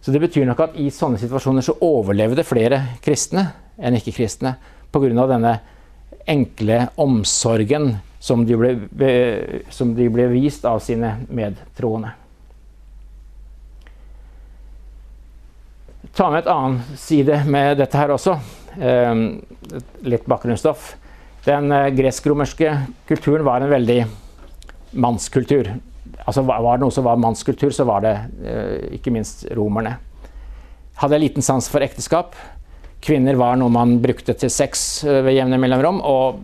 Speaker 1: Så det betyr nok at i sånne situasjoner så overlevde flere kristne enn ikke-kristne pga. denne enkle omsorgen som de ble, som de ble vist av sine medtroende. Ta med et annet side med dette her også. Litt bakgrunnsstoff. Den gresk-romerske kulturen var en veldig mannskultur. Altså Var det noe som var mannskultur, så var det ikke minst romerne. Hadde liten sans for ekteskap. Kvinner var noe man brukte til sex ved jevne mellomrom. Og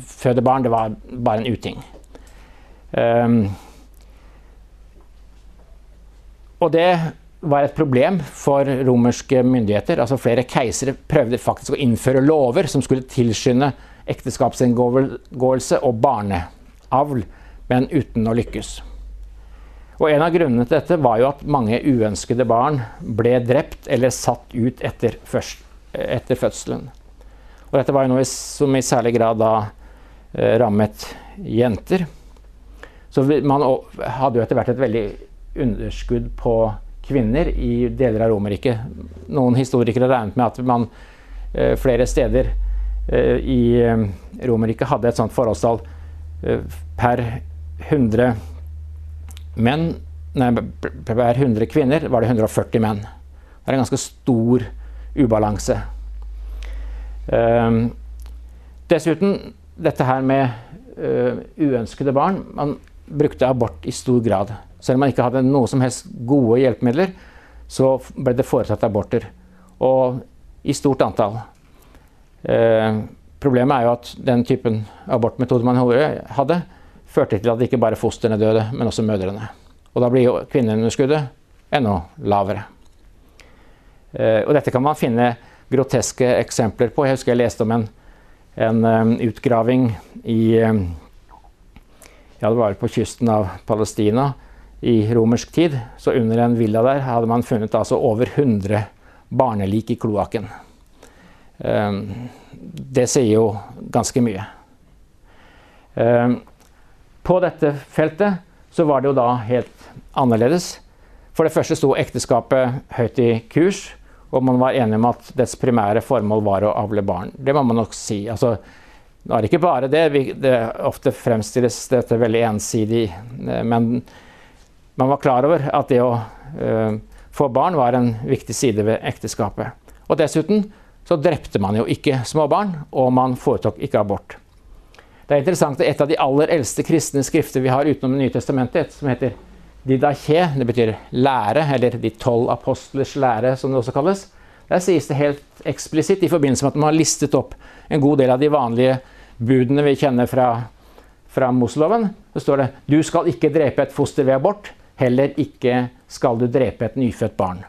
Speaker 1: føde barn, det var bare en uting. Um, og det var et problem for romerske myndigheter. altså Flere keisere prøvde faktisk å innføre lover som skulle tilskynde ekteskapsinngåelse og barneavl, men uten å lykkes. Og En av grunnene til dette var jo at mange uønskede barn ble drept eller satt ut etter, først, etter fødselen. Og dette var jo noe som i særlig grad da eh, rammet jenter. Så man hadde jo etter hvert et veldig underskudd på kvinner i deler av Romerriket. Noen historikere regnet med at man eh, flere steder eh, i Romerriket hadde et sånt forholdstall per 100 menn Nei, per 100 kvinner var det 140 menn. Det er en ganske stor ubalanse. Um, dessuten dette her med uh, uønskede barn. Man brukte abort i stor grad. Selv om man ikke hadde noe som helst gode hjelpemidler, så ble det foretatt aborter. Og i stort antall. Eh, problemet er jo at den typen abortmetode man hadde, førte til at ikke bare fostrene døde, men også mødrene. Og da blir kvinneunderskuddet enda lavere. Eh, og dette kan man finne groteske eksempler på. Jeg husker jeg leste om en, en um, utgraving i um, Ja, det var på kysten av Palestina i romersk tid. Så under en villa der hadde man funnet altså over 100 barnelik i kloakken. Det sier jo ganske mye. På dette feltet så var det jo da helt annerledes. For det første sto ekteskapet høyt i kurs, og man var enig om at dets primære formål var å avle barn. Det må man nok si. Altså, nå er det ikke bare det. det ofte fremstilles dette veldig ensidig. Eh, men man var klar over at det å uh, få barn var en viktig side ved ekteskapet. Og dessuten så drepte man jo ikke småbarn, og man foretok ikke abort. Det er interessant at et av de aller eldste kristne skrifter vi har utenom Det nye testamentet, som heter Didache, det betyr lære, eller De tolv apostlers lære, som det også kalles. Der sies det helt eksplisitt, i forbindelse med at man har listet opp en god del av de vanlige budene vi kjenner fra, fra Moseloven, så står det du skal ikke drepe et foster ved abort. Heller ikke skal du drepe et nyfødt barn.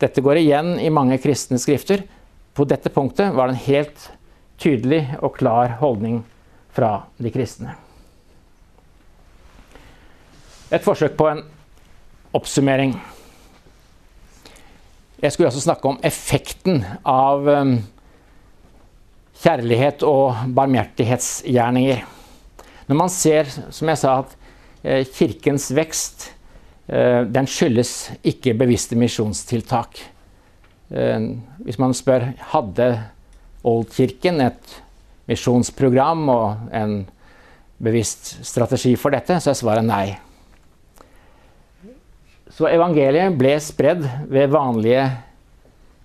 Speaker 1: Dette går igjen i mange kristne skrifter. På dette punktet var det en helt tydelig og klar holdning fra de kristne. Et forsøk på en oppsummering. Jeg skulle også snakke om effekten av um, kjærlighet og barmhjertighetsgjerninger. Når man ser, som jeg sa, at eh, kirkens vekst Eh, den skyldes ikke bevisste misjonstiltak. Eh, hvis man spør hadde Oldkirken et misjonsprogram og en bevisst strategi for dette, så er svaret nei. Så evangeliet ble spredd ved vanlige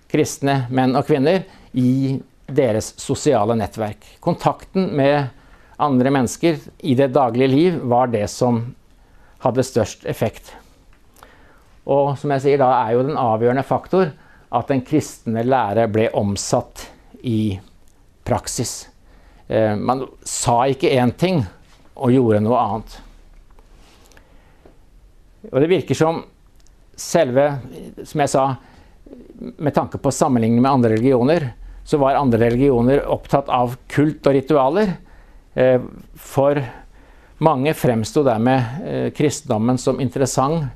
Speaker 1: kristne menn og kvinner i deres sosiale nettverk. Kontakten med andre mennesker i det daglige liv var det som hadde størst effekt. Og som jeg sier, da er jo den avgjørende faktor at den kristne lære ble omsatt i praksis. Eh, man sa ikke én ting og gjorde noe annet. Og det virker som selve Som jeg sa, med tanke på sammenligning med andre religioner, så var andre religioner opptatt av kult og ritualer. Eh, for mange fremsto dermed eh, kristendommen som interessant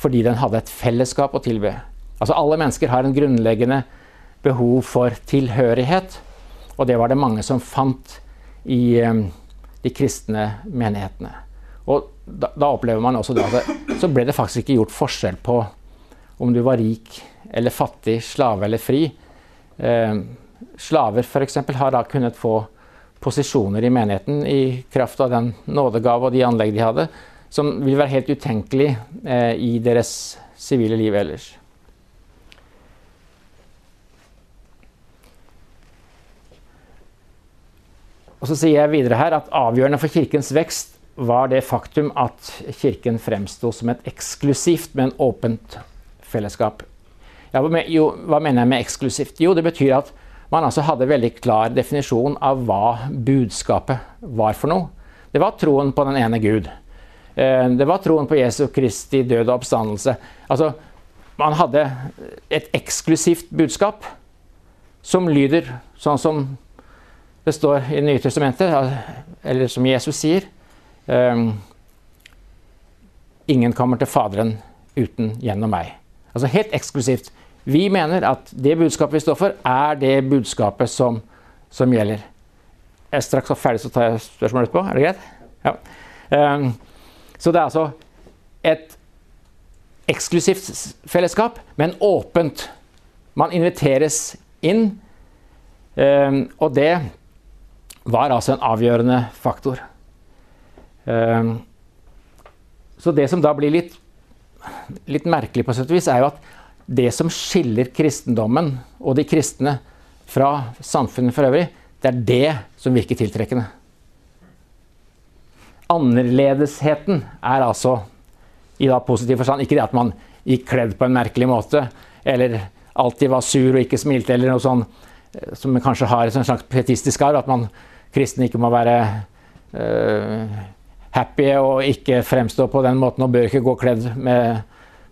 Speaker 1: fordi den hadde et fellesskap å tilby. Altså Alle mennesker har en grunnleggende behov for tilhørighet, og det var det mange som fant i de kristne menighetene. Og da, da opplever man også at det, så ble det faktisk ikke gjort forskjell på om du var rik eller fattig, slave eller fri. Eh, slaver f.eks. har da kunnet få posisjoner i menigheten i kraft av den nådegave og de anlegg de hadde, som vil være helt utenkelig eh, i deres sivile liv ellers. Og så sier jeg videre her at avgjørende for kirkens vekst var det faktum at kirken fremsto som et eksklusivt, men åpent fellesskap. Ja, jo, hva mener jeg med eksklusivt? Jo, det betyr at man altså hadde veldig klar definisjon av hva budskapet var for noe. Det var troen på den ene Gud. Eh, det var troen på Jesu Kristi død og oppstandelse. Altså, man hadde et eksklusivt budskap som lyder sånn som det står i Det nye testamentet, eller som Jesus sier um, Ingen kommer til Faderen uten gjennom meg. Altså helt eksklusivt. Vi mener at det budskapet vi står for, er det budskapet som, som gjelder. Jeg er straks ferdig, så tar jeg spørsmålet etterpå. Er det greit? Ja. Um, så det er altså et eksklusivt fellesskap, men åpent. Man inviteres inn, um, og det var altså en avgjørende faktor. Ehm, så det som da blir litt, litt merkelig, på sett og vis, er jo at det som skiller kristendommen og de kristne fra samfunnet for øvrig, det er det som virker tiltrekkende. Annerledesheten er altså i da positiv forstand ikke det at man gikk kledd på en merkelig måte, eller alltid var sur og ikke smilte, eller noe sånt eh, som kanskje har et slags pietistisk arv. At man kristne ikke må være uh, happy og ikke fremstå på den måten og bør ikke gå kledd med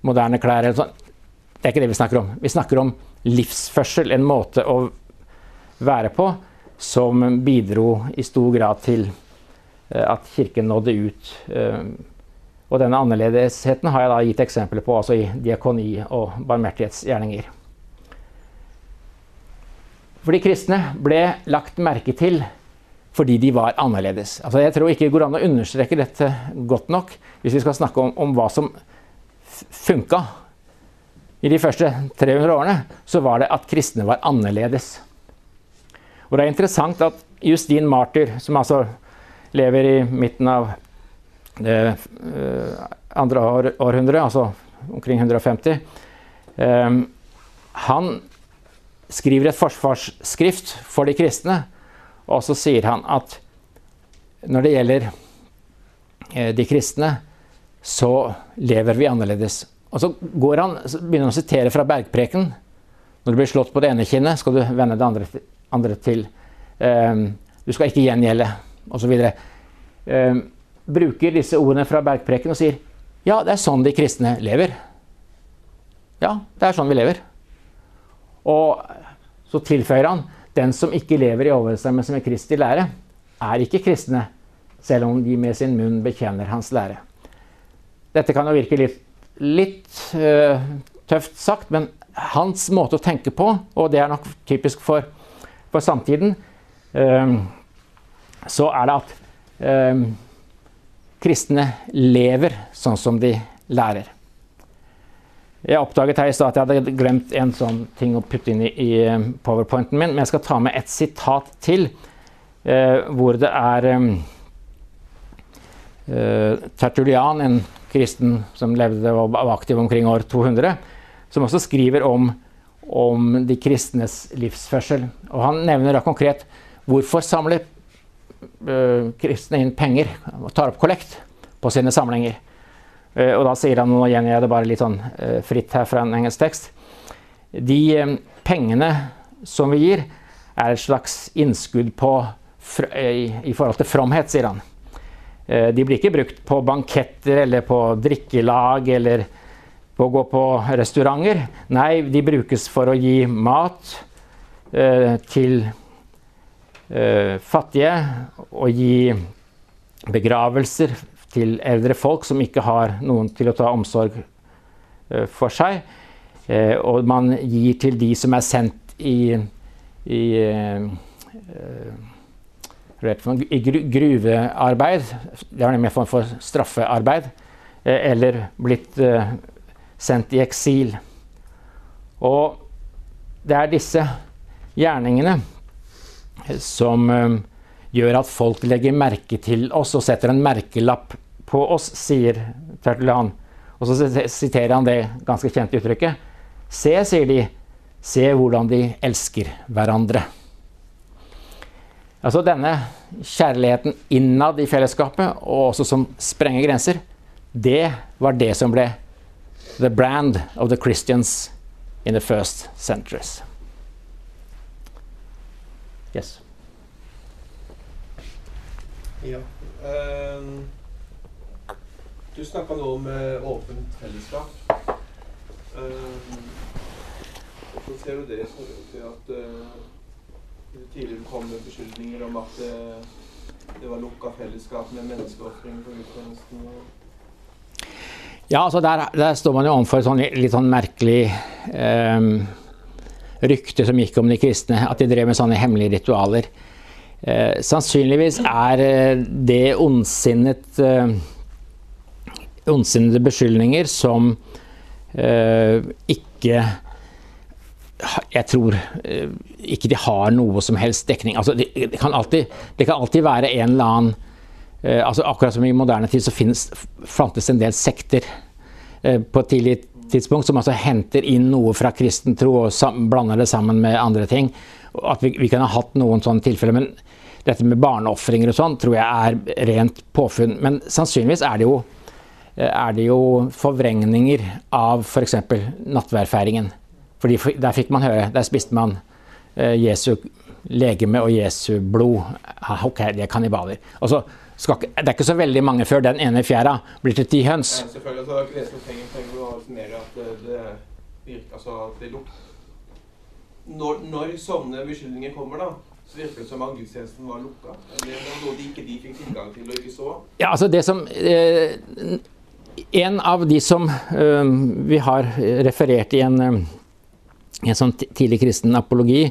Speaker 1: moderne klær. eller sånn. Det er ikke det vi snakker om. Vi snakker om livsførsel, en måte å være på som bidro i stor grad til uh, at kirken nådde ut. Og denne annerledesheten har jeg da gitt eksempler på altså i diakoni og barmhjertighetsgjerninger. For de kristne ble lagt merke til fordi de var annerledes. Altså, jeg tror ikke det går an å understreke dette godt nok hvis vi skal snakke om, om hva som funka. I de første 300 årene så var det at kristne var annerledes. Og det er interessant at Justin Martyr, som altså lever i midten av det uh, andre århundre, altså omkring 150 um, eh, Han skriver et forsvarsskrift for de kristne og så sier han at når det gjelder eh, de kristne, så lever vi annerledes. Og så, han, så begynner han å sitere fra Bergpreken. Når du blir slått på det ene kinnet, skal du vende det andre, andre til. Um, du skal ikke gjengjelde, osv. Um, bruker disse ordene fra Bergpreken og sier ja, det er sånn de kristne lever. Ja, det er sånn vi lever. Og så tilføyer han den som ikke lever i overensstemmelse med Kristi lære, er ikke kristne, selv om de med sin munn bekjenner hans lære. Dette kan jo virke litt, litt uh, tøft sagt, men hans måte å tenke på, og det er nok typisk for, for samtiden, uh, så er det at uh, kristne lever sånn som de lærer. Jeg oppdaget her i at jeg hadde glemt en sånn ting å putte inn i, i eh, powerpointen min, men jeg skal ta med et sitat til, eh, hvor det er eh, eh Tertulian, en kristen som levde og var aktiv omkring år 200, som også skriver om, om de kristnes livsførsel. Og han nevner da konkret hvorfor samler eh, kristne inn penger og tar opp kollekt på sine samlinger. Eh, og da sier han, nå gjengir jeg det bare litt sånn eh, fritt her fra en engelsk tekst De eh, pengene som vi gir, er et slags innskudd på, i forhold til fromhet, sier han. De blir ikke brukt på banketter eller på drikkelag eller på å gå på restauranter. Nei, de brukes for å gi mat til fattige og gi begravelser til eldre folk som ikke har noen til å ta omsorg eh, for seg. Eh, og man gir til de som er sendt i, i, eh, i gruvearbeid. Det er nemlig en form for straffearbeid. Eller blitt sendt i eksil. Og det er disse gjerningene som gjør at folk legger merke til oss og setter en merkelapp på oss, sier Tertullian. Og så siterer han det ganske kjente uttrykket. Se, sier de, se hvordan de elsker hverandre. Altså denne kjærligheten innad i fellesskapet, og også som sprenger grenser, det var det som ble the brand of the Christians in the first centuries. Yes.
Speaker 2: Ja. Um, du snakka nå om uh, åpent fellesskap. Um, så ser du det som til at uh, det tidligere kom med beskyldninger om at uh, det var lukka fellesskap med menneskeofring på gudstjenesten.
Speaker 1: Ja, altså der, der, står man jo overfor et sånn, litt sånn merkelig eh, rykte som gikk om de kristne, at de drev med sånne hemmelige ritualer. Eh, sannsynligvis er eh, det ondsinnet eh, ondsinnede beskyldninger som eh, ikke Jeg tror eh, ikke de har noe som helst dekning. Altså, det, kan alltid, det, kan alltid, være en eller annen eh, altså Akkurat som i moderne tid så finnes, fantes en del sekter på et tidlig tidspunkt som altså henter inn noe fra kristen tro og blander det sammen med andre ting. At vi, vi kan ha hatt noen sånne tilfeller. men dette med barneofringer og sånn tror jeg er rent påfunn. Men sannsynligvis er det jo, er det jo forvrengninger av f.eks. For nattværfeiringen. Fordi Der fikk man høre, der spiste man eh, Jesu legeme og Jesu blod. Ah, ok, de er kannibaler. Altså, skal, det er ikke så veldig mange før den ene fjæra blir til ti høns.
Speaker 2: Ja, selvfølgelig. Altså, det som trenger, trenger mer at det virker, altså, at det lukter når, når sånne beskyldninger kommer, da, så virker det som at gudstjenesten var lukka? Eller var noe de ikke de fikk tilgang til og ikke så?
Speaker 1: Ja, altså det som eh, En av de som eh, vi har referert i en, eh, en sånn tidlig kristen apologi,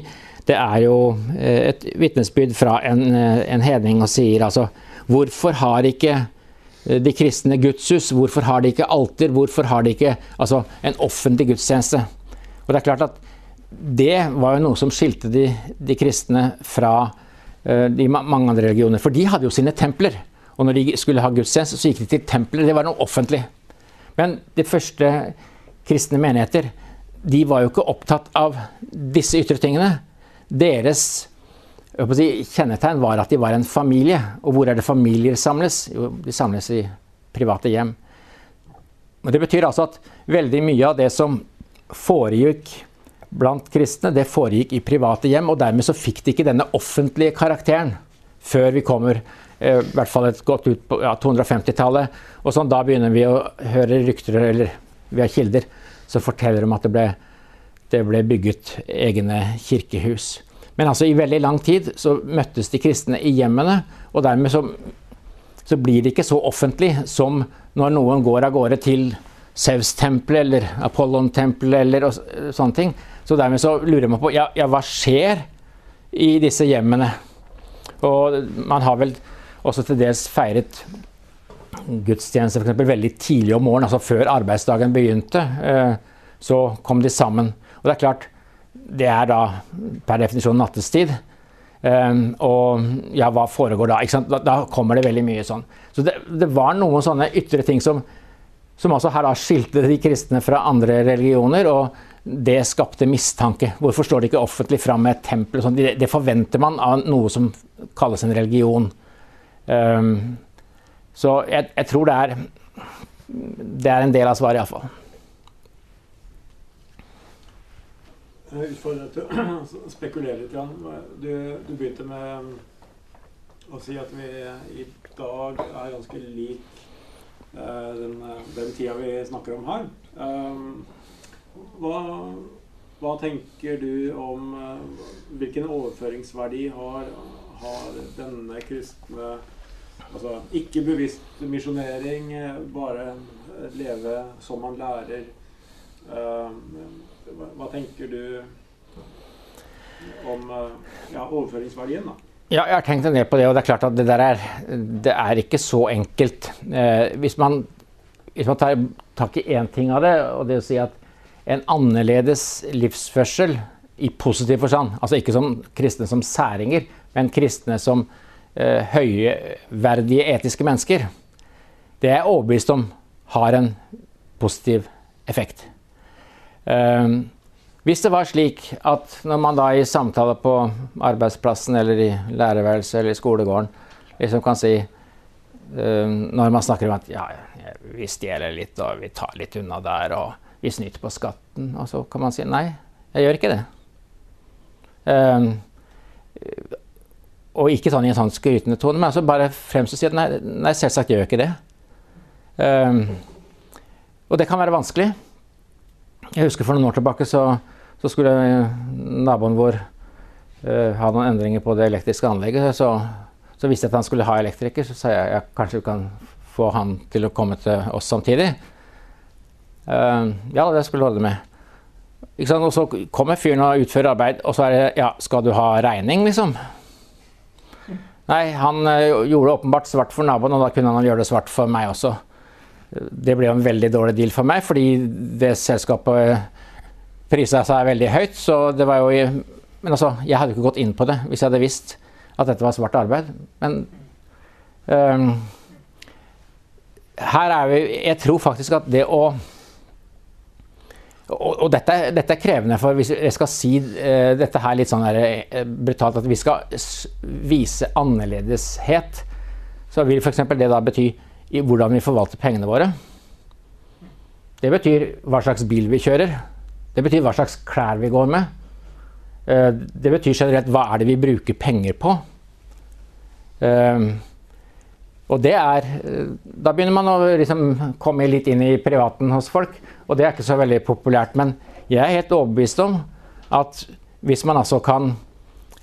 Speaker 1: det er jo eh, et vitnesbyrd fra en, eh, en hedning og sier altså Hvorfor har ikke de kristne gudshus? Hvorfor har de ikke alter? Hvorfor har de ikke altså, en offentlig gudstjeneste? Og det er klart at det var jo noe som skilte de, de kristne fra uh, de mange andre religioner. For de hadde jo sine templer. Og når de skulle ha gudstjeneste, så gikk de til templer. Det var noe offentlig. Men de første kristne menigheter de var jo ikke opptatt av disse ytre tingene. Deres si, kjennetegn var at de var en familie. Og hvor er det familier samles? Jo, de samles i private hjem. Og det betyr altså at veldig mye av det som foregikk blant kristne, det foregikk i private hjem. Og dermed så fikk de ikke denne offentlige karakteren før vi kommer eh, i hvert fall et godt ut på ja, 250-tallet. Og sånn, da begynner vi å høre rykter, eller vi har kilder, som forteller om at det ble, det ble bygget egne kirkehus. Men altså i veldig lang tid så møttes de kristne i hjemmene, og dermed så, så blir det ikke så offentlig som når noen går av gårde til Zeus-tempelet eller Apollon-tempelet eller sånne ting. Så dermed så lurer man på ja, ja, hva skjer i disse hjemmene. Og man har vel også til dels feiret gudstjeneste eksempel, veldig tidlig om morgenen, altså før arbeidsdagen begynte. Eh, så kom de sammen. Og det er klart, det er da per definisjon nattestid. Um, og ja, hva foregår da? da? Da, kommer det veldig mye sånn. Så det, det var noen sånne ytre ting som, som også her da skilte de kristne fra andre religioner. og det skapte mistanke. Hvorfor står det ikke offentlig fram med et tempel? Sånn? Det, forventer man av noe som kalles en religion. Um, så jeg, jeg, tror det er Det er en del av svaret, iallfall.
Speaker 3: Jeg utfordrer deg til å spekulere litt. Jan. Du, du, begynte med å si at vi i dag er ganske lik uh, den, den tida vi snakker om her. Um, hva, hva, tenker du om uh, Hvilken overføringsverdi har, har denne kristne Altså ikke bevisst misjonering, bare leve som man lærer. Uh, hva, tenker du om ja, overføringsverdien, da?
Speaker 1: Ja, jeg har tenkt en del på det, og det er klart at det der er, det er ikke så enkelt. Eh, hvis, man, hvis man tar tak i én ting av det, og det å si at en annerledes livsførsel i positiv forstand. Altså ikke som kristne som særinger, men kristne som eh, høyverdige etiske mennesker. Det er jeg overbevist om har en positiv effekt. Eh, hvis det var slik at når man da i samtaler på arbeidsplassen eller i lærerværelset eller i skolegården liksom kan si eh, Når man snakker om at ja, vi stjeler litt og vi tar litt unna der og vi snyter på skatten, og så kan man si nei, jeg gjør ikke det. Um, og ikke sånn i en sånn skrytende tone, men altså bare fremst og si at nei, nei, selvsagt gjør jeg ikke det. Um, og det kan være vanskelig. Jeg husker for noen år tilbake så, så skulle naboen vår uh, ha noen endringer på det elektriske anlegget. Så, så visste jeg at han skulle ha elektriker, så sa jeg ja, kanskje vi kan få han til å komme til oss samtidig. Uh, ja, det skulle holde med. Og så kommer fyren og utfører arbeid, og så er det Ja, skal du ha regning, liksom? Nei, han uh, gjorde det åpenbart svart for naboen, og da kunne han gjøre det svart for meg også. Det ble jo en veldig dårlig deal for meg, fordi det selskapet prisa seg veldig høyt. Så det var jo Men altså, jeg hadde ikke gått inn på det hvis jeg hadde visst at dette var svart arbeid. Men um, her er vi Jeg tror faktisk at det å og, og dette, dette, er krevende, for hvis jeg skal si uh, dette her litt sånn der, uh, brutalt At vi skal vise annerledeshet, så vil f.eks. det da bety i hvordan vi forvalter pengene våre. Det betyr hva slags bil vi kjører. Det betyr hva slags klær vi går med. Uh, det betyr generelt hva er det vi bruker penger på. Uh, og det er eh, Da begynner man å liksom komme litt inn i privaten hos folk, og det er ikke så veldig populært. Men jeg er helt overbevist om at hvis man altså kan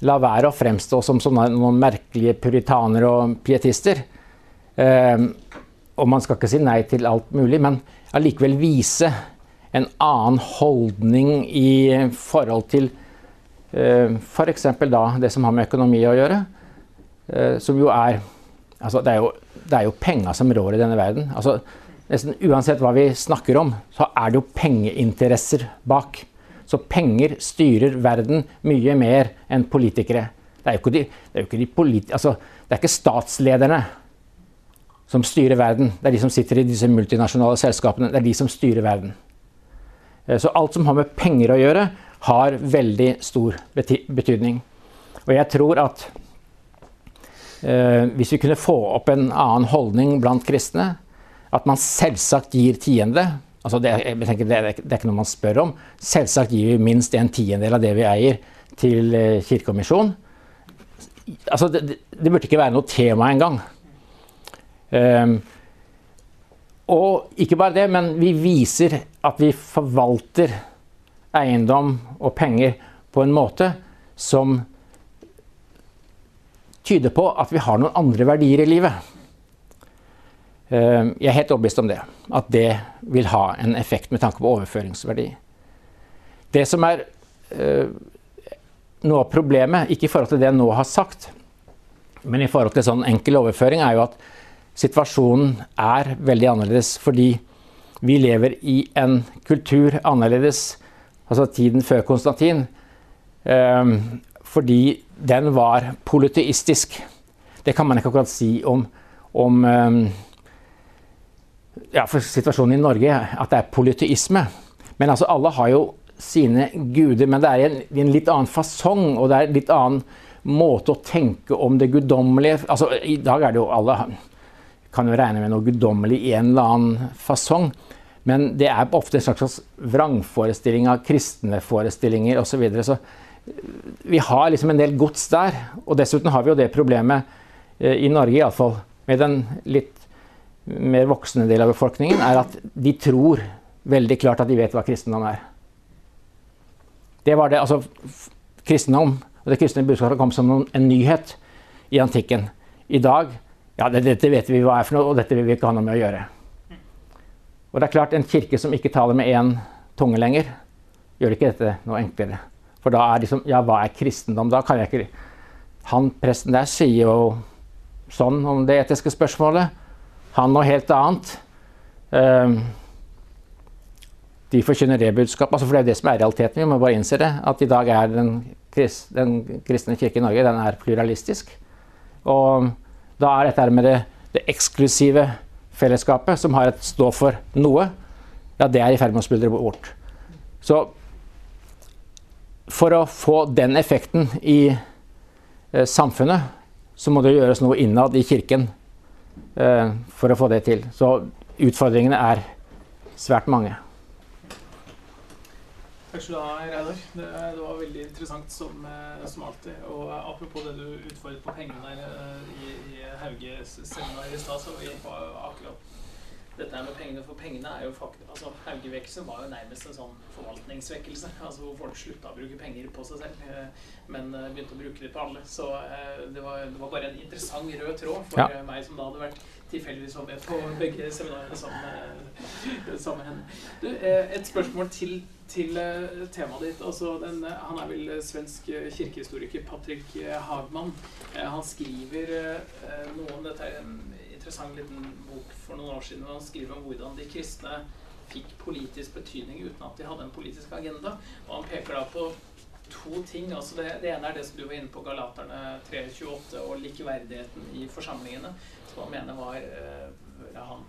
Speaker 1: la være å fremstå som sånne, noen merkelige puritanere og pietister eh, Og man skal ikke si nei til alt mulig, men allikevel vise en annen holdning i forhold til eh, f.eks. da det som har med økonomi å gjøre, eh, som jo er Altså, det er jo, det er jo penger som rår i denne verden. Altså, nesten Uansett hva vi snakker om, så er det jo pengeinteresser bak. Så penger styrer verden mye mer enn politikere. Det er jo ikke, de, det er ikke, de politi altså, det er ikke statslederne som styrer verden. Det er de som sitter i disse multinasjonale selskapene. Det er de som styrer verden. Eh, så alt som har med penger å gjøre, har veldig stor betydning. Og jeg tror at hvis vi kunne få opp en annen holdning blant kristne, at man selvsagt gir tiende altså det, tenker, er, det, er ikke noe man spør om. Selvsagt gir vi minst en tiendedel av det vi eier, til eh, kirke og misjon. Altså, det, det, burde ikke være noe tema engang. Um, og ikke bare det, men vi viser at vi forvalter eiendom og penger på en måte som tyder på at vi har noen andre verdier i livet. Eh, jeg er helt overbevist om det. At det vil ha en effekt med tanke på overføringsverdi. Det som er eh, noe av problemet, ikke i forhold til det jeg nå har sagt, men i forhold til sånn enkel overføring, er jo at situasjonen er veldig annerledes. Fordi vi lever i en kultur annerledes, altså tiden før Konstantin. Eh, fordi den var polyteistisk. Det kan man ikke akkurat si om, om ehm, ja, for situasjonen i Norge, at det er polyteisme. Men altså, alle har jo sine guder, men det er en, en litt annen fasong, og det er en litt annen måte å tenke om det guddommelige altså, I dag er det jo alle kan jo regne med noe guddommelig i en eller annen fasong. Men det er ofte en slags vrangforestilling av kristne forestillinger osv. Så, videre. så vi har liksom en del gods der. Og dessuten har vi jo det problemet, eh, i Norge iallfall, med den litt mer voksne del av befolkningen, er at de tror veldig klart at de vet hva kristendom er. Det var det, altså Kristendom og det kristne budskapet kom som en nyhet i antikken. I dag ja, dette vet vi hva er for noe, og dette vil vi ikke ha noe med å gjøre. Og det er klart, En kirke som ikke taler med én tunge lenger, gjør ikke dette noe enklere. For da er liksom Ja, hva er kristendom? Da kan jeg ikke Han presten der sier jo sånn om det etiske spørsmålet. Han noe helt annet. Um, de forkynner det budskapet. Altså for det er det som er realiteten. Vi må bare innse det. At i dag er den, krist, den kristne kirke i Norge den er pluralistisk. Og da er dette med det, det eksklusive fellesskapet, som har et stå for noe, ja, det er i ferd med å smuldre bort. Så for å få den effekten i eh, samfunnet, så må det gjøres noe innad i kirken eh, for å få det til. Så utfordringene er svært mange.
Speaker 4: Takk skal du ha, Reidar. Det, det, var veldig interessant som, eh, som, alltid. Og apropos det du utfordret på pengene der i, i Hauge seminar i stad, så vi var akkurat dette med pengene, for pengene er jo faktisk altså Haugevekkelsen var jo nærmest en sånn forvaltningsvekkelse. altså Hvor folk slutta å bruke penger på seg selv, eh, men begynte å bruke det på alle. Så det var, det var bare en interessant rød tråd for ja. meg som da hadde vært tilfeldigvis var med på begge seminarene sammen, sammen med henne. Du, et spørsmål til til temaet ditt. Altså den, han er vel svensk kirkehistoriker, Patrick Hagman. han skriver noe om dette interessant liten bok for noen år siden. Han skriver om hvordan de kristne fikk politisk betydning uten at de hadde en politisk agenda. Og han peker da på to ting. altså Det, det ene er det som du var inne på, Galaterne 328, og likeverdigheten i forsamlingene, som han mener var ja, han,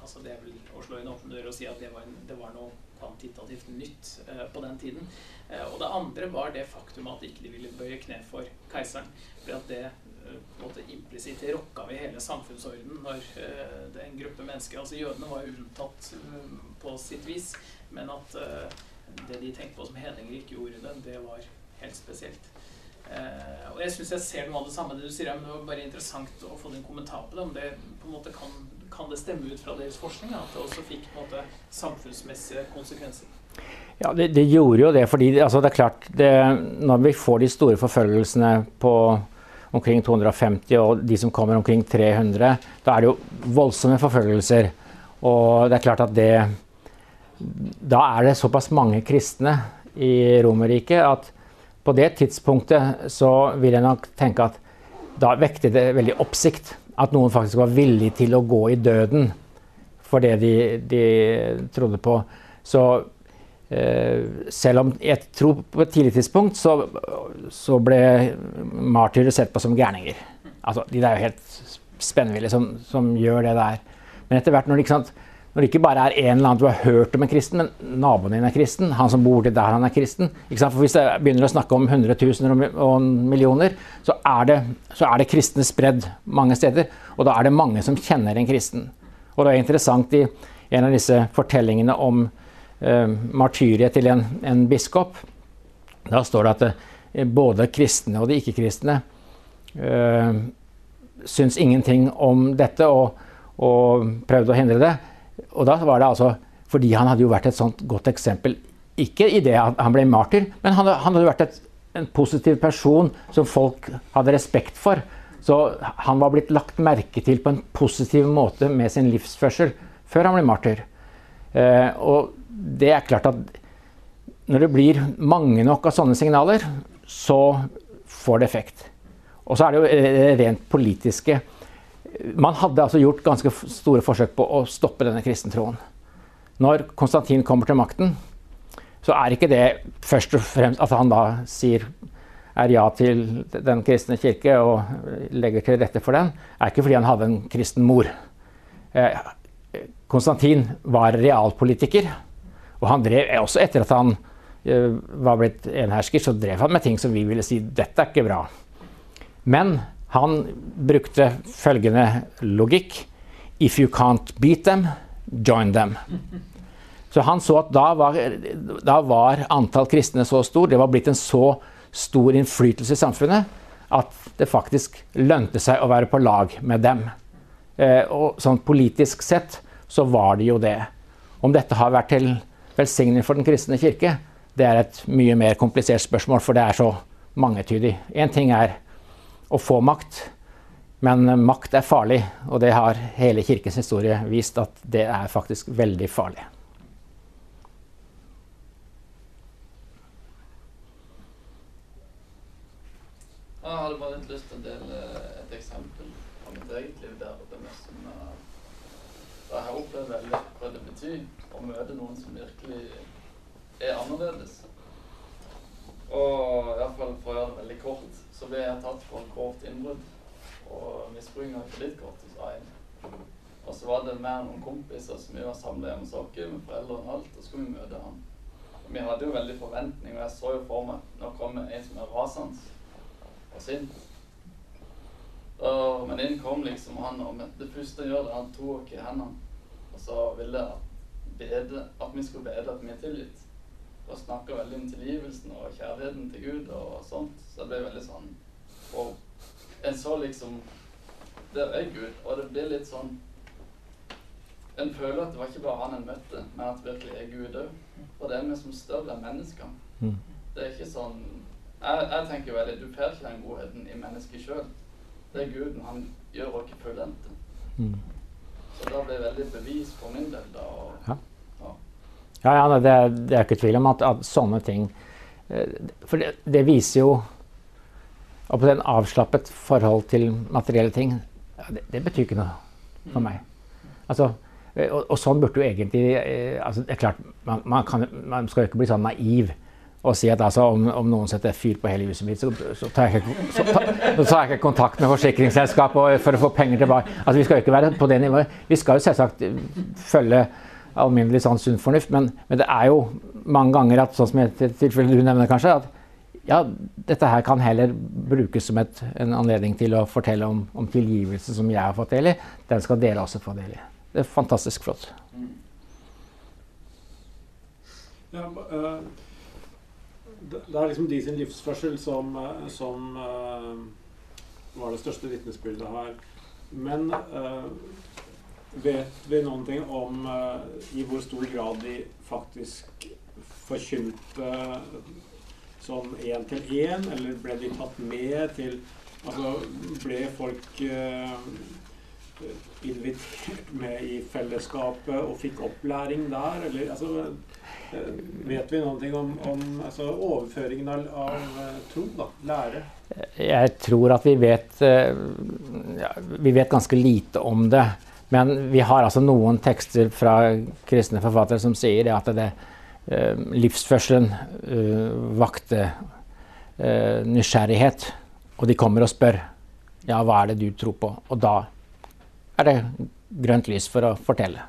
Speaker 4: altså Det er vel å slå inn åpen dør og si at det var, en, det var noe kvantitativt nytt eh, på den tiden. Eh, og det andre var det faktum at ikke de ville bøye kne for keiseren. For at det eh, implisitt rokka ved hele samfunnsordenen når eh, det er en gruppe mennesker Altså jødene var jo unntatt eh, på sitt vis, men at eh, det de tenkte på som hedninger ikke gjorde det, det var helt spesielt. Uh, og jeg syns jeg ser noe av det samme det du sier, men det var bare interessant å få din kommentar på det. Om det på en måte kan kan det stemme ut fra deres forskning at det også fikk på en måte, samfunnsmessige konsekvenser?
Speaker 1: Ja, det, det, gjorde jo det. fordi altså, det er klart, det, Når vi får de store forfølgelsene på omkring 250 og de som kommer omkring 300, da er det jo voldsomme forfølgelser. Og det er klart at det Da er det såpass mange kristne i Romerriket at på det tidspunktet så vil jeg nok tenke at da vekte det veldig oppsikt at noen faktisk var villig til å gå i døden for det de, de trodde på. Så selv om jeg tror på et tidlig tidspunkt så, så ble martyrer sett på som gærninger. Altså, de er jo helt spennville som, som, gjør det der. Men etter hvert når det, når det ikke bare er en eller annen du har hørt om en kristen, men naboen din er kristen, han som bor til der han er kristen For Hvis jeg begynner å snakke om hundretusener og millioner, så er det, så er det kristne spredd mange steder. Og da er det mange som kjenner en kristen. Og det er interessant i en av disse fortellingene om martyriet til en, en, biskop. Da står det at uh, både kristne og de ikke-kristne uh, syns ingenting om dette og, og prøvde å hindre det. Og da var det altså fordi han hadde jo vært et sånt godt eksempel. Ikke i det at han ble martyr, men han, han hadde vært et, en positiv person som folk hadde respekt for. Så han var blitt lagt merke til på en positiv måte med sin livsførsel før han ble martyr. Eh, og det er klart at når det blir mange nok av sånne signaler, så får det effekt. Og så er det jo rent politiske. Man hadde altså gjort ganske store forsøk på å stoppe denne kristentroen. Når Konstantin kommer til makten, så er ikke det først og fremst at han da sier er ja til den kristne kirke og legger til rette for den, er ikke fordi han hadde en kristen mor. Eh, Konstantin var realpolitiker, og han drev også etter at han eh, var blitt enhersker, så drev han med ting som vi ville si dette er ikke bra. Men han brukte følgende logikk If you can't beat them, join them. Så han så at da var, da var antall kristne så stor, det var blitt en så stor innflytelse i samfunnet, at det faktisk lønte seg å være på lag med dem. Eh, og sånn politisk sett så var det jo det. Om dette har vært til velsigning for Den kristne kirke, det er et mye mer komplisert spørsmål, for det er så mangetydig. Én ting er å få makt, men makt er farlig, og det har hele kirkens historie vist at det er faktisk veldig farlig.
Speaker 5: Jeg hadde bare litt lyst til å dele et eksempel fra mitt eget liv der det nesten Da jeg har opplevd veldig hva det betyr å møte noen som er annerledes. Og iallfall for å gjøre det veldig kort, så ble jeg tatt for et grovt innbrudd og misbruking av kredittkortet, hos AIM. Og så var det mer noen kompiser som vi var samla hjemme hos oss med foreldrene og alt, og så skulle vi møte han. Og vi hadde jo veldig forventning, og jeg så jo for meg nå kommer en som er rasende og sint. Og, men inn kom liksom han, og det første han gjør, det han tok oss i hendene, og så ville at, bede, at vi skulle bede at vi er tilgitt. Og snakka veldig om tilgivelsen og kjærligheten til Gud og sånt. Så det ble veldig sånn Og en så liksom Der er Gud, og det blir litt sånn En føler at det var ikke bare han en møtte, men at det virkelig er Gud òg. Og det er vi som større enn mennesker.
Speaker 1: Mm.
Speaker 5: Det er ikke sånn Jeg, jeg tenker veldig Du får ikke den godheten i mennesket sjøl. Det er Guden. Han gjør oss fullendte.
Speaker 1: Mm.
Speaker 5: Så det ble veldig bevis for min del. da. Og,
Speaker 1: Ja. Ja, ja det, det er ikke tvil om at, at sånne ting eh, For det, det viser jo og på den avslappet forhold til materielle ting, det, det betyr ikke noe for meg. Altså, eh, og, og sånn burde jo egentlig eh, altså, Det er klart, man, man, kan, man skal jo ikke bli sånn naiv og si at altså, om, om noen setter fyr på hele huset mitt, så, så, tar jeg ikke, så, ta, så tar jeg ikke kontakt med forsikringsselskapet for å få penger tilbake. Altså, vi skal jo ikke være på det nivået. Vi skal jo selvsagt følge alminnelig sånn sunn fornuft, men, men det er jo mange ganger at sånn som et tilfelle du nevner kanskje, at ja, dette her kan heller brukes som et, en anledning til å fortelle om, om tilgivelse som jeg har fått del i. Den skal dere også få del i. Det er fantastisk flott.
Speaker 3: Ja, eh, det er liksom de sin livsførsel som, eh, som eh, var det største vitnesbyrdet her. Men vet vi noen ting om eh, i hvor stor grad de faktisk forkynte sånn én til én, eller ble de tatt med til Altså ble folk eh, invitert med i fellesskapet og fikk opplæring der, eller altså eh, Vet vi noen ting om, om altså, overføringen av, av tro, da? Lære?
Speaker 1: Jeg tror at vi vet, ja, vi vet ganske lite om det. Men vi har altså noen tekster fra kristne forfattere som sier at det, eh, livsførselen eh, vakte eh, nysgjerrighet. Og de kommer og spør ja, hva er det du tror på? Og da er det grønt lys for å fortelle.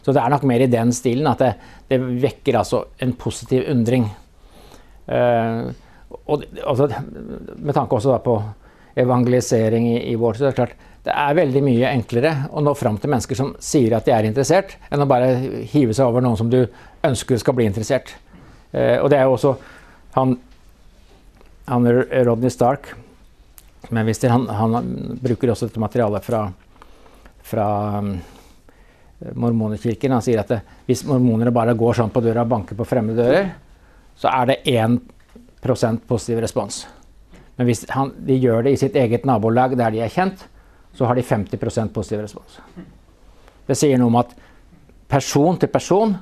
Speaker 1: Så det er nok mer i den stilen at det, det vekker altså en positiv undring. Eh, og altså, med tanke også på evangelisering i, i vår så er det klart det er veldig mye enklere å nå fram til mennesker som sier at de er interessert, enn å bare hive seg over noen som du ønsker skal bli interessert. Eh, og det er jo også han, han Rodney Stark som jeg viste han, han bruker også dette materialet fra, fra um, mormonerkirken. Han sier at det, hvis mormonere bare går sånn på døra og banker på fremmede dører, så er det 1% positiv respons. Men hvis han, de gjør det i sitt eget nabolag der de er kjent, så har de 50% positiv respons. Det sier noe om at person til person,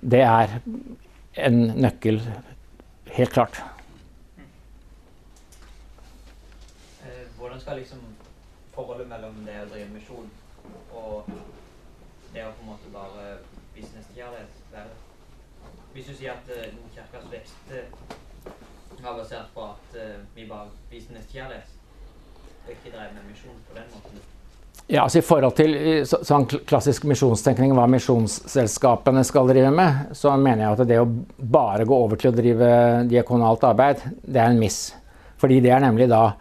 Speaker 1: det er en nøkkel, helt klart.
Speaker 6: Eh, Hvordan skal liksom forholdet mellom det å drive misjon og det å på en måte bare businesskjærlighet være? Hvis du sier at uh, kirkas vekst eh, var basert på at uh, vi bare businesskjærlighet, og
Speaker 1: Ja, altså I forhold til sånn klassisk misjonstenkning, hva misjonsselskapene skal drive med, så mener jeg at det å bare gå over til å drive diakonalt arbeid, det er en miss. Fordi det er nemlig da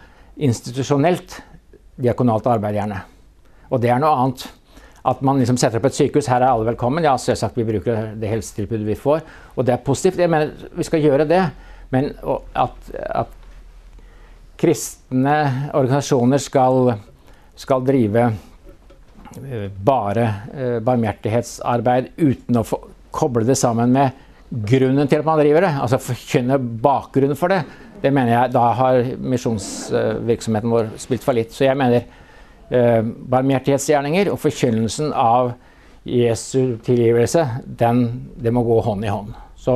Speaker 1: institusjonelt diakonalt arbeid, gjerne. Og det er noe annet. At man liksom setter opp et sykehus, her er alle velkommen. Ja, selvsagt vi bruker det helsetilbudet vi får, og det er positivt. Jeg mener vi skal gjøre det. Men at, at kristne organisasjoner skal, skal drive eh, bare eh, barmhjertighetsarbeid uten å koble det sammen med grunnen til at man driver det, altså forkynne bakgrunnen for det, det mener jeg da har misjonsvirksomheten vår spilt for litt. Så jeg mener eh, barmhjertighetsgjerninger og forkynnelsen av Jesu tilgivelse, den, det må gå hånd i hånd. Så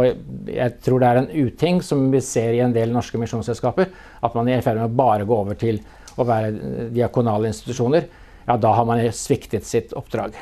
Speaker 1: jeg, tror det er en uting som vi ser i en del norske misjonsselskaper, at man er i ferd med å bare gå over til å være diakonale institusjoner. Ja, da har man sviktet sitt oppdrag.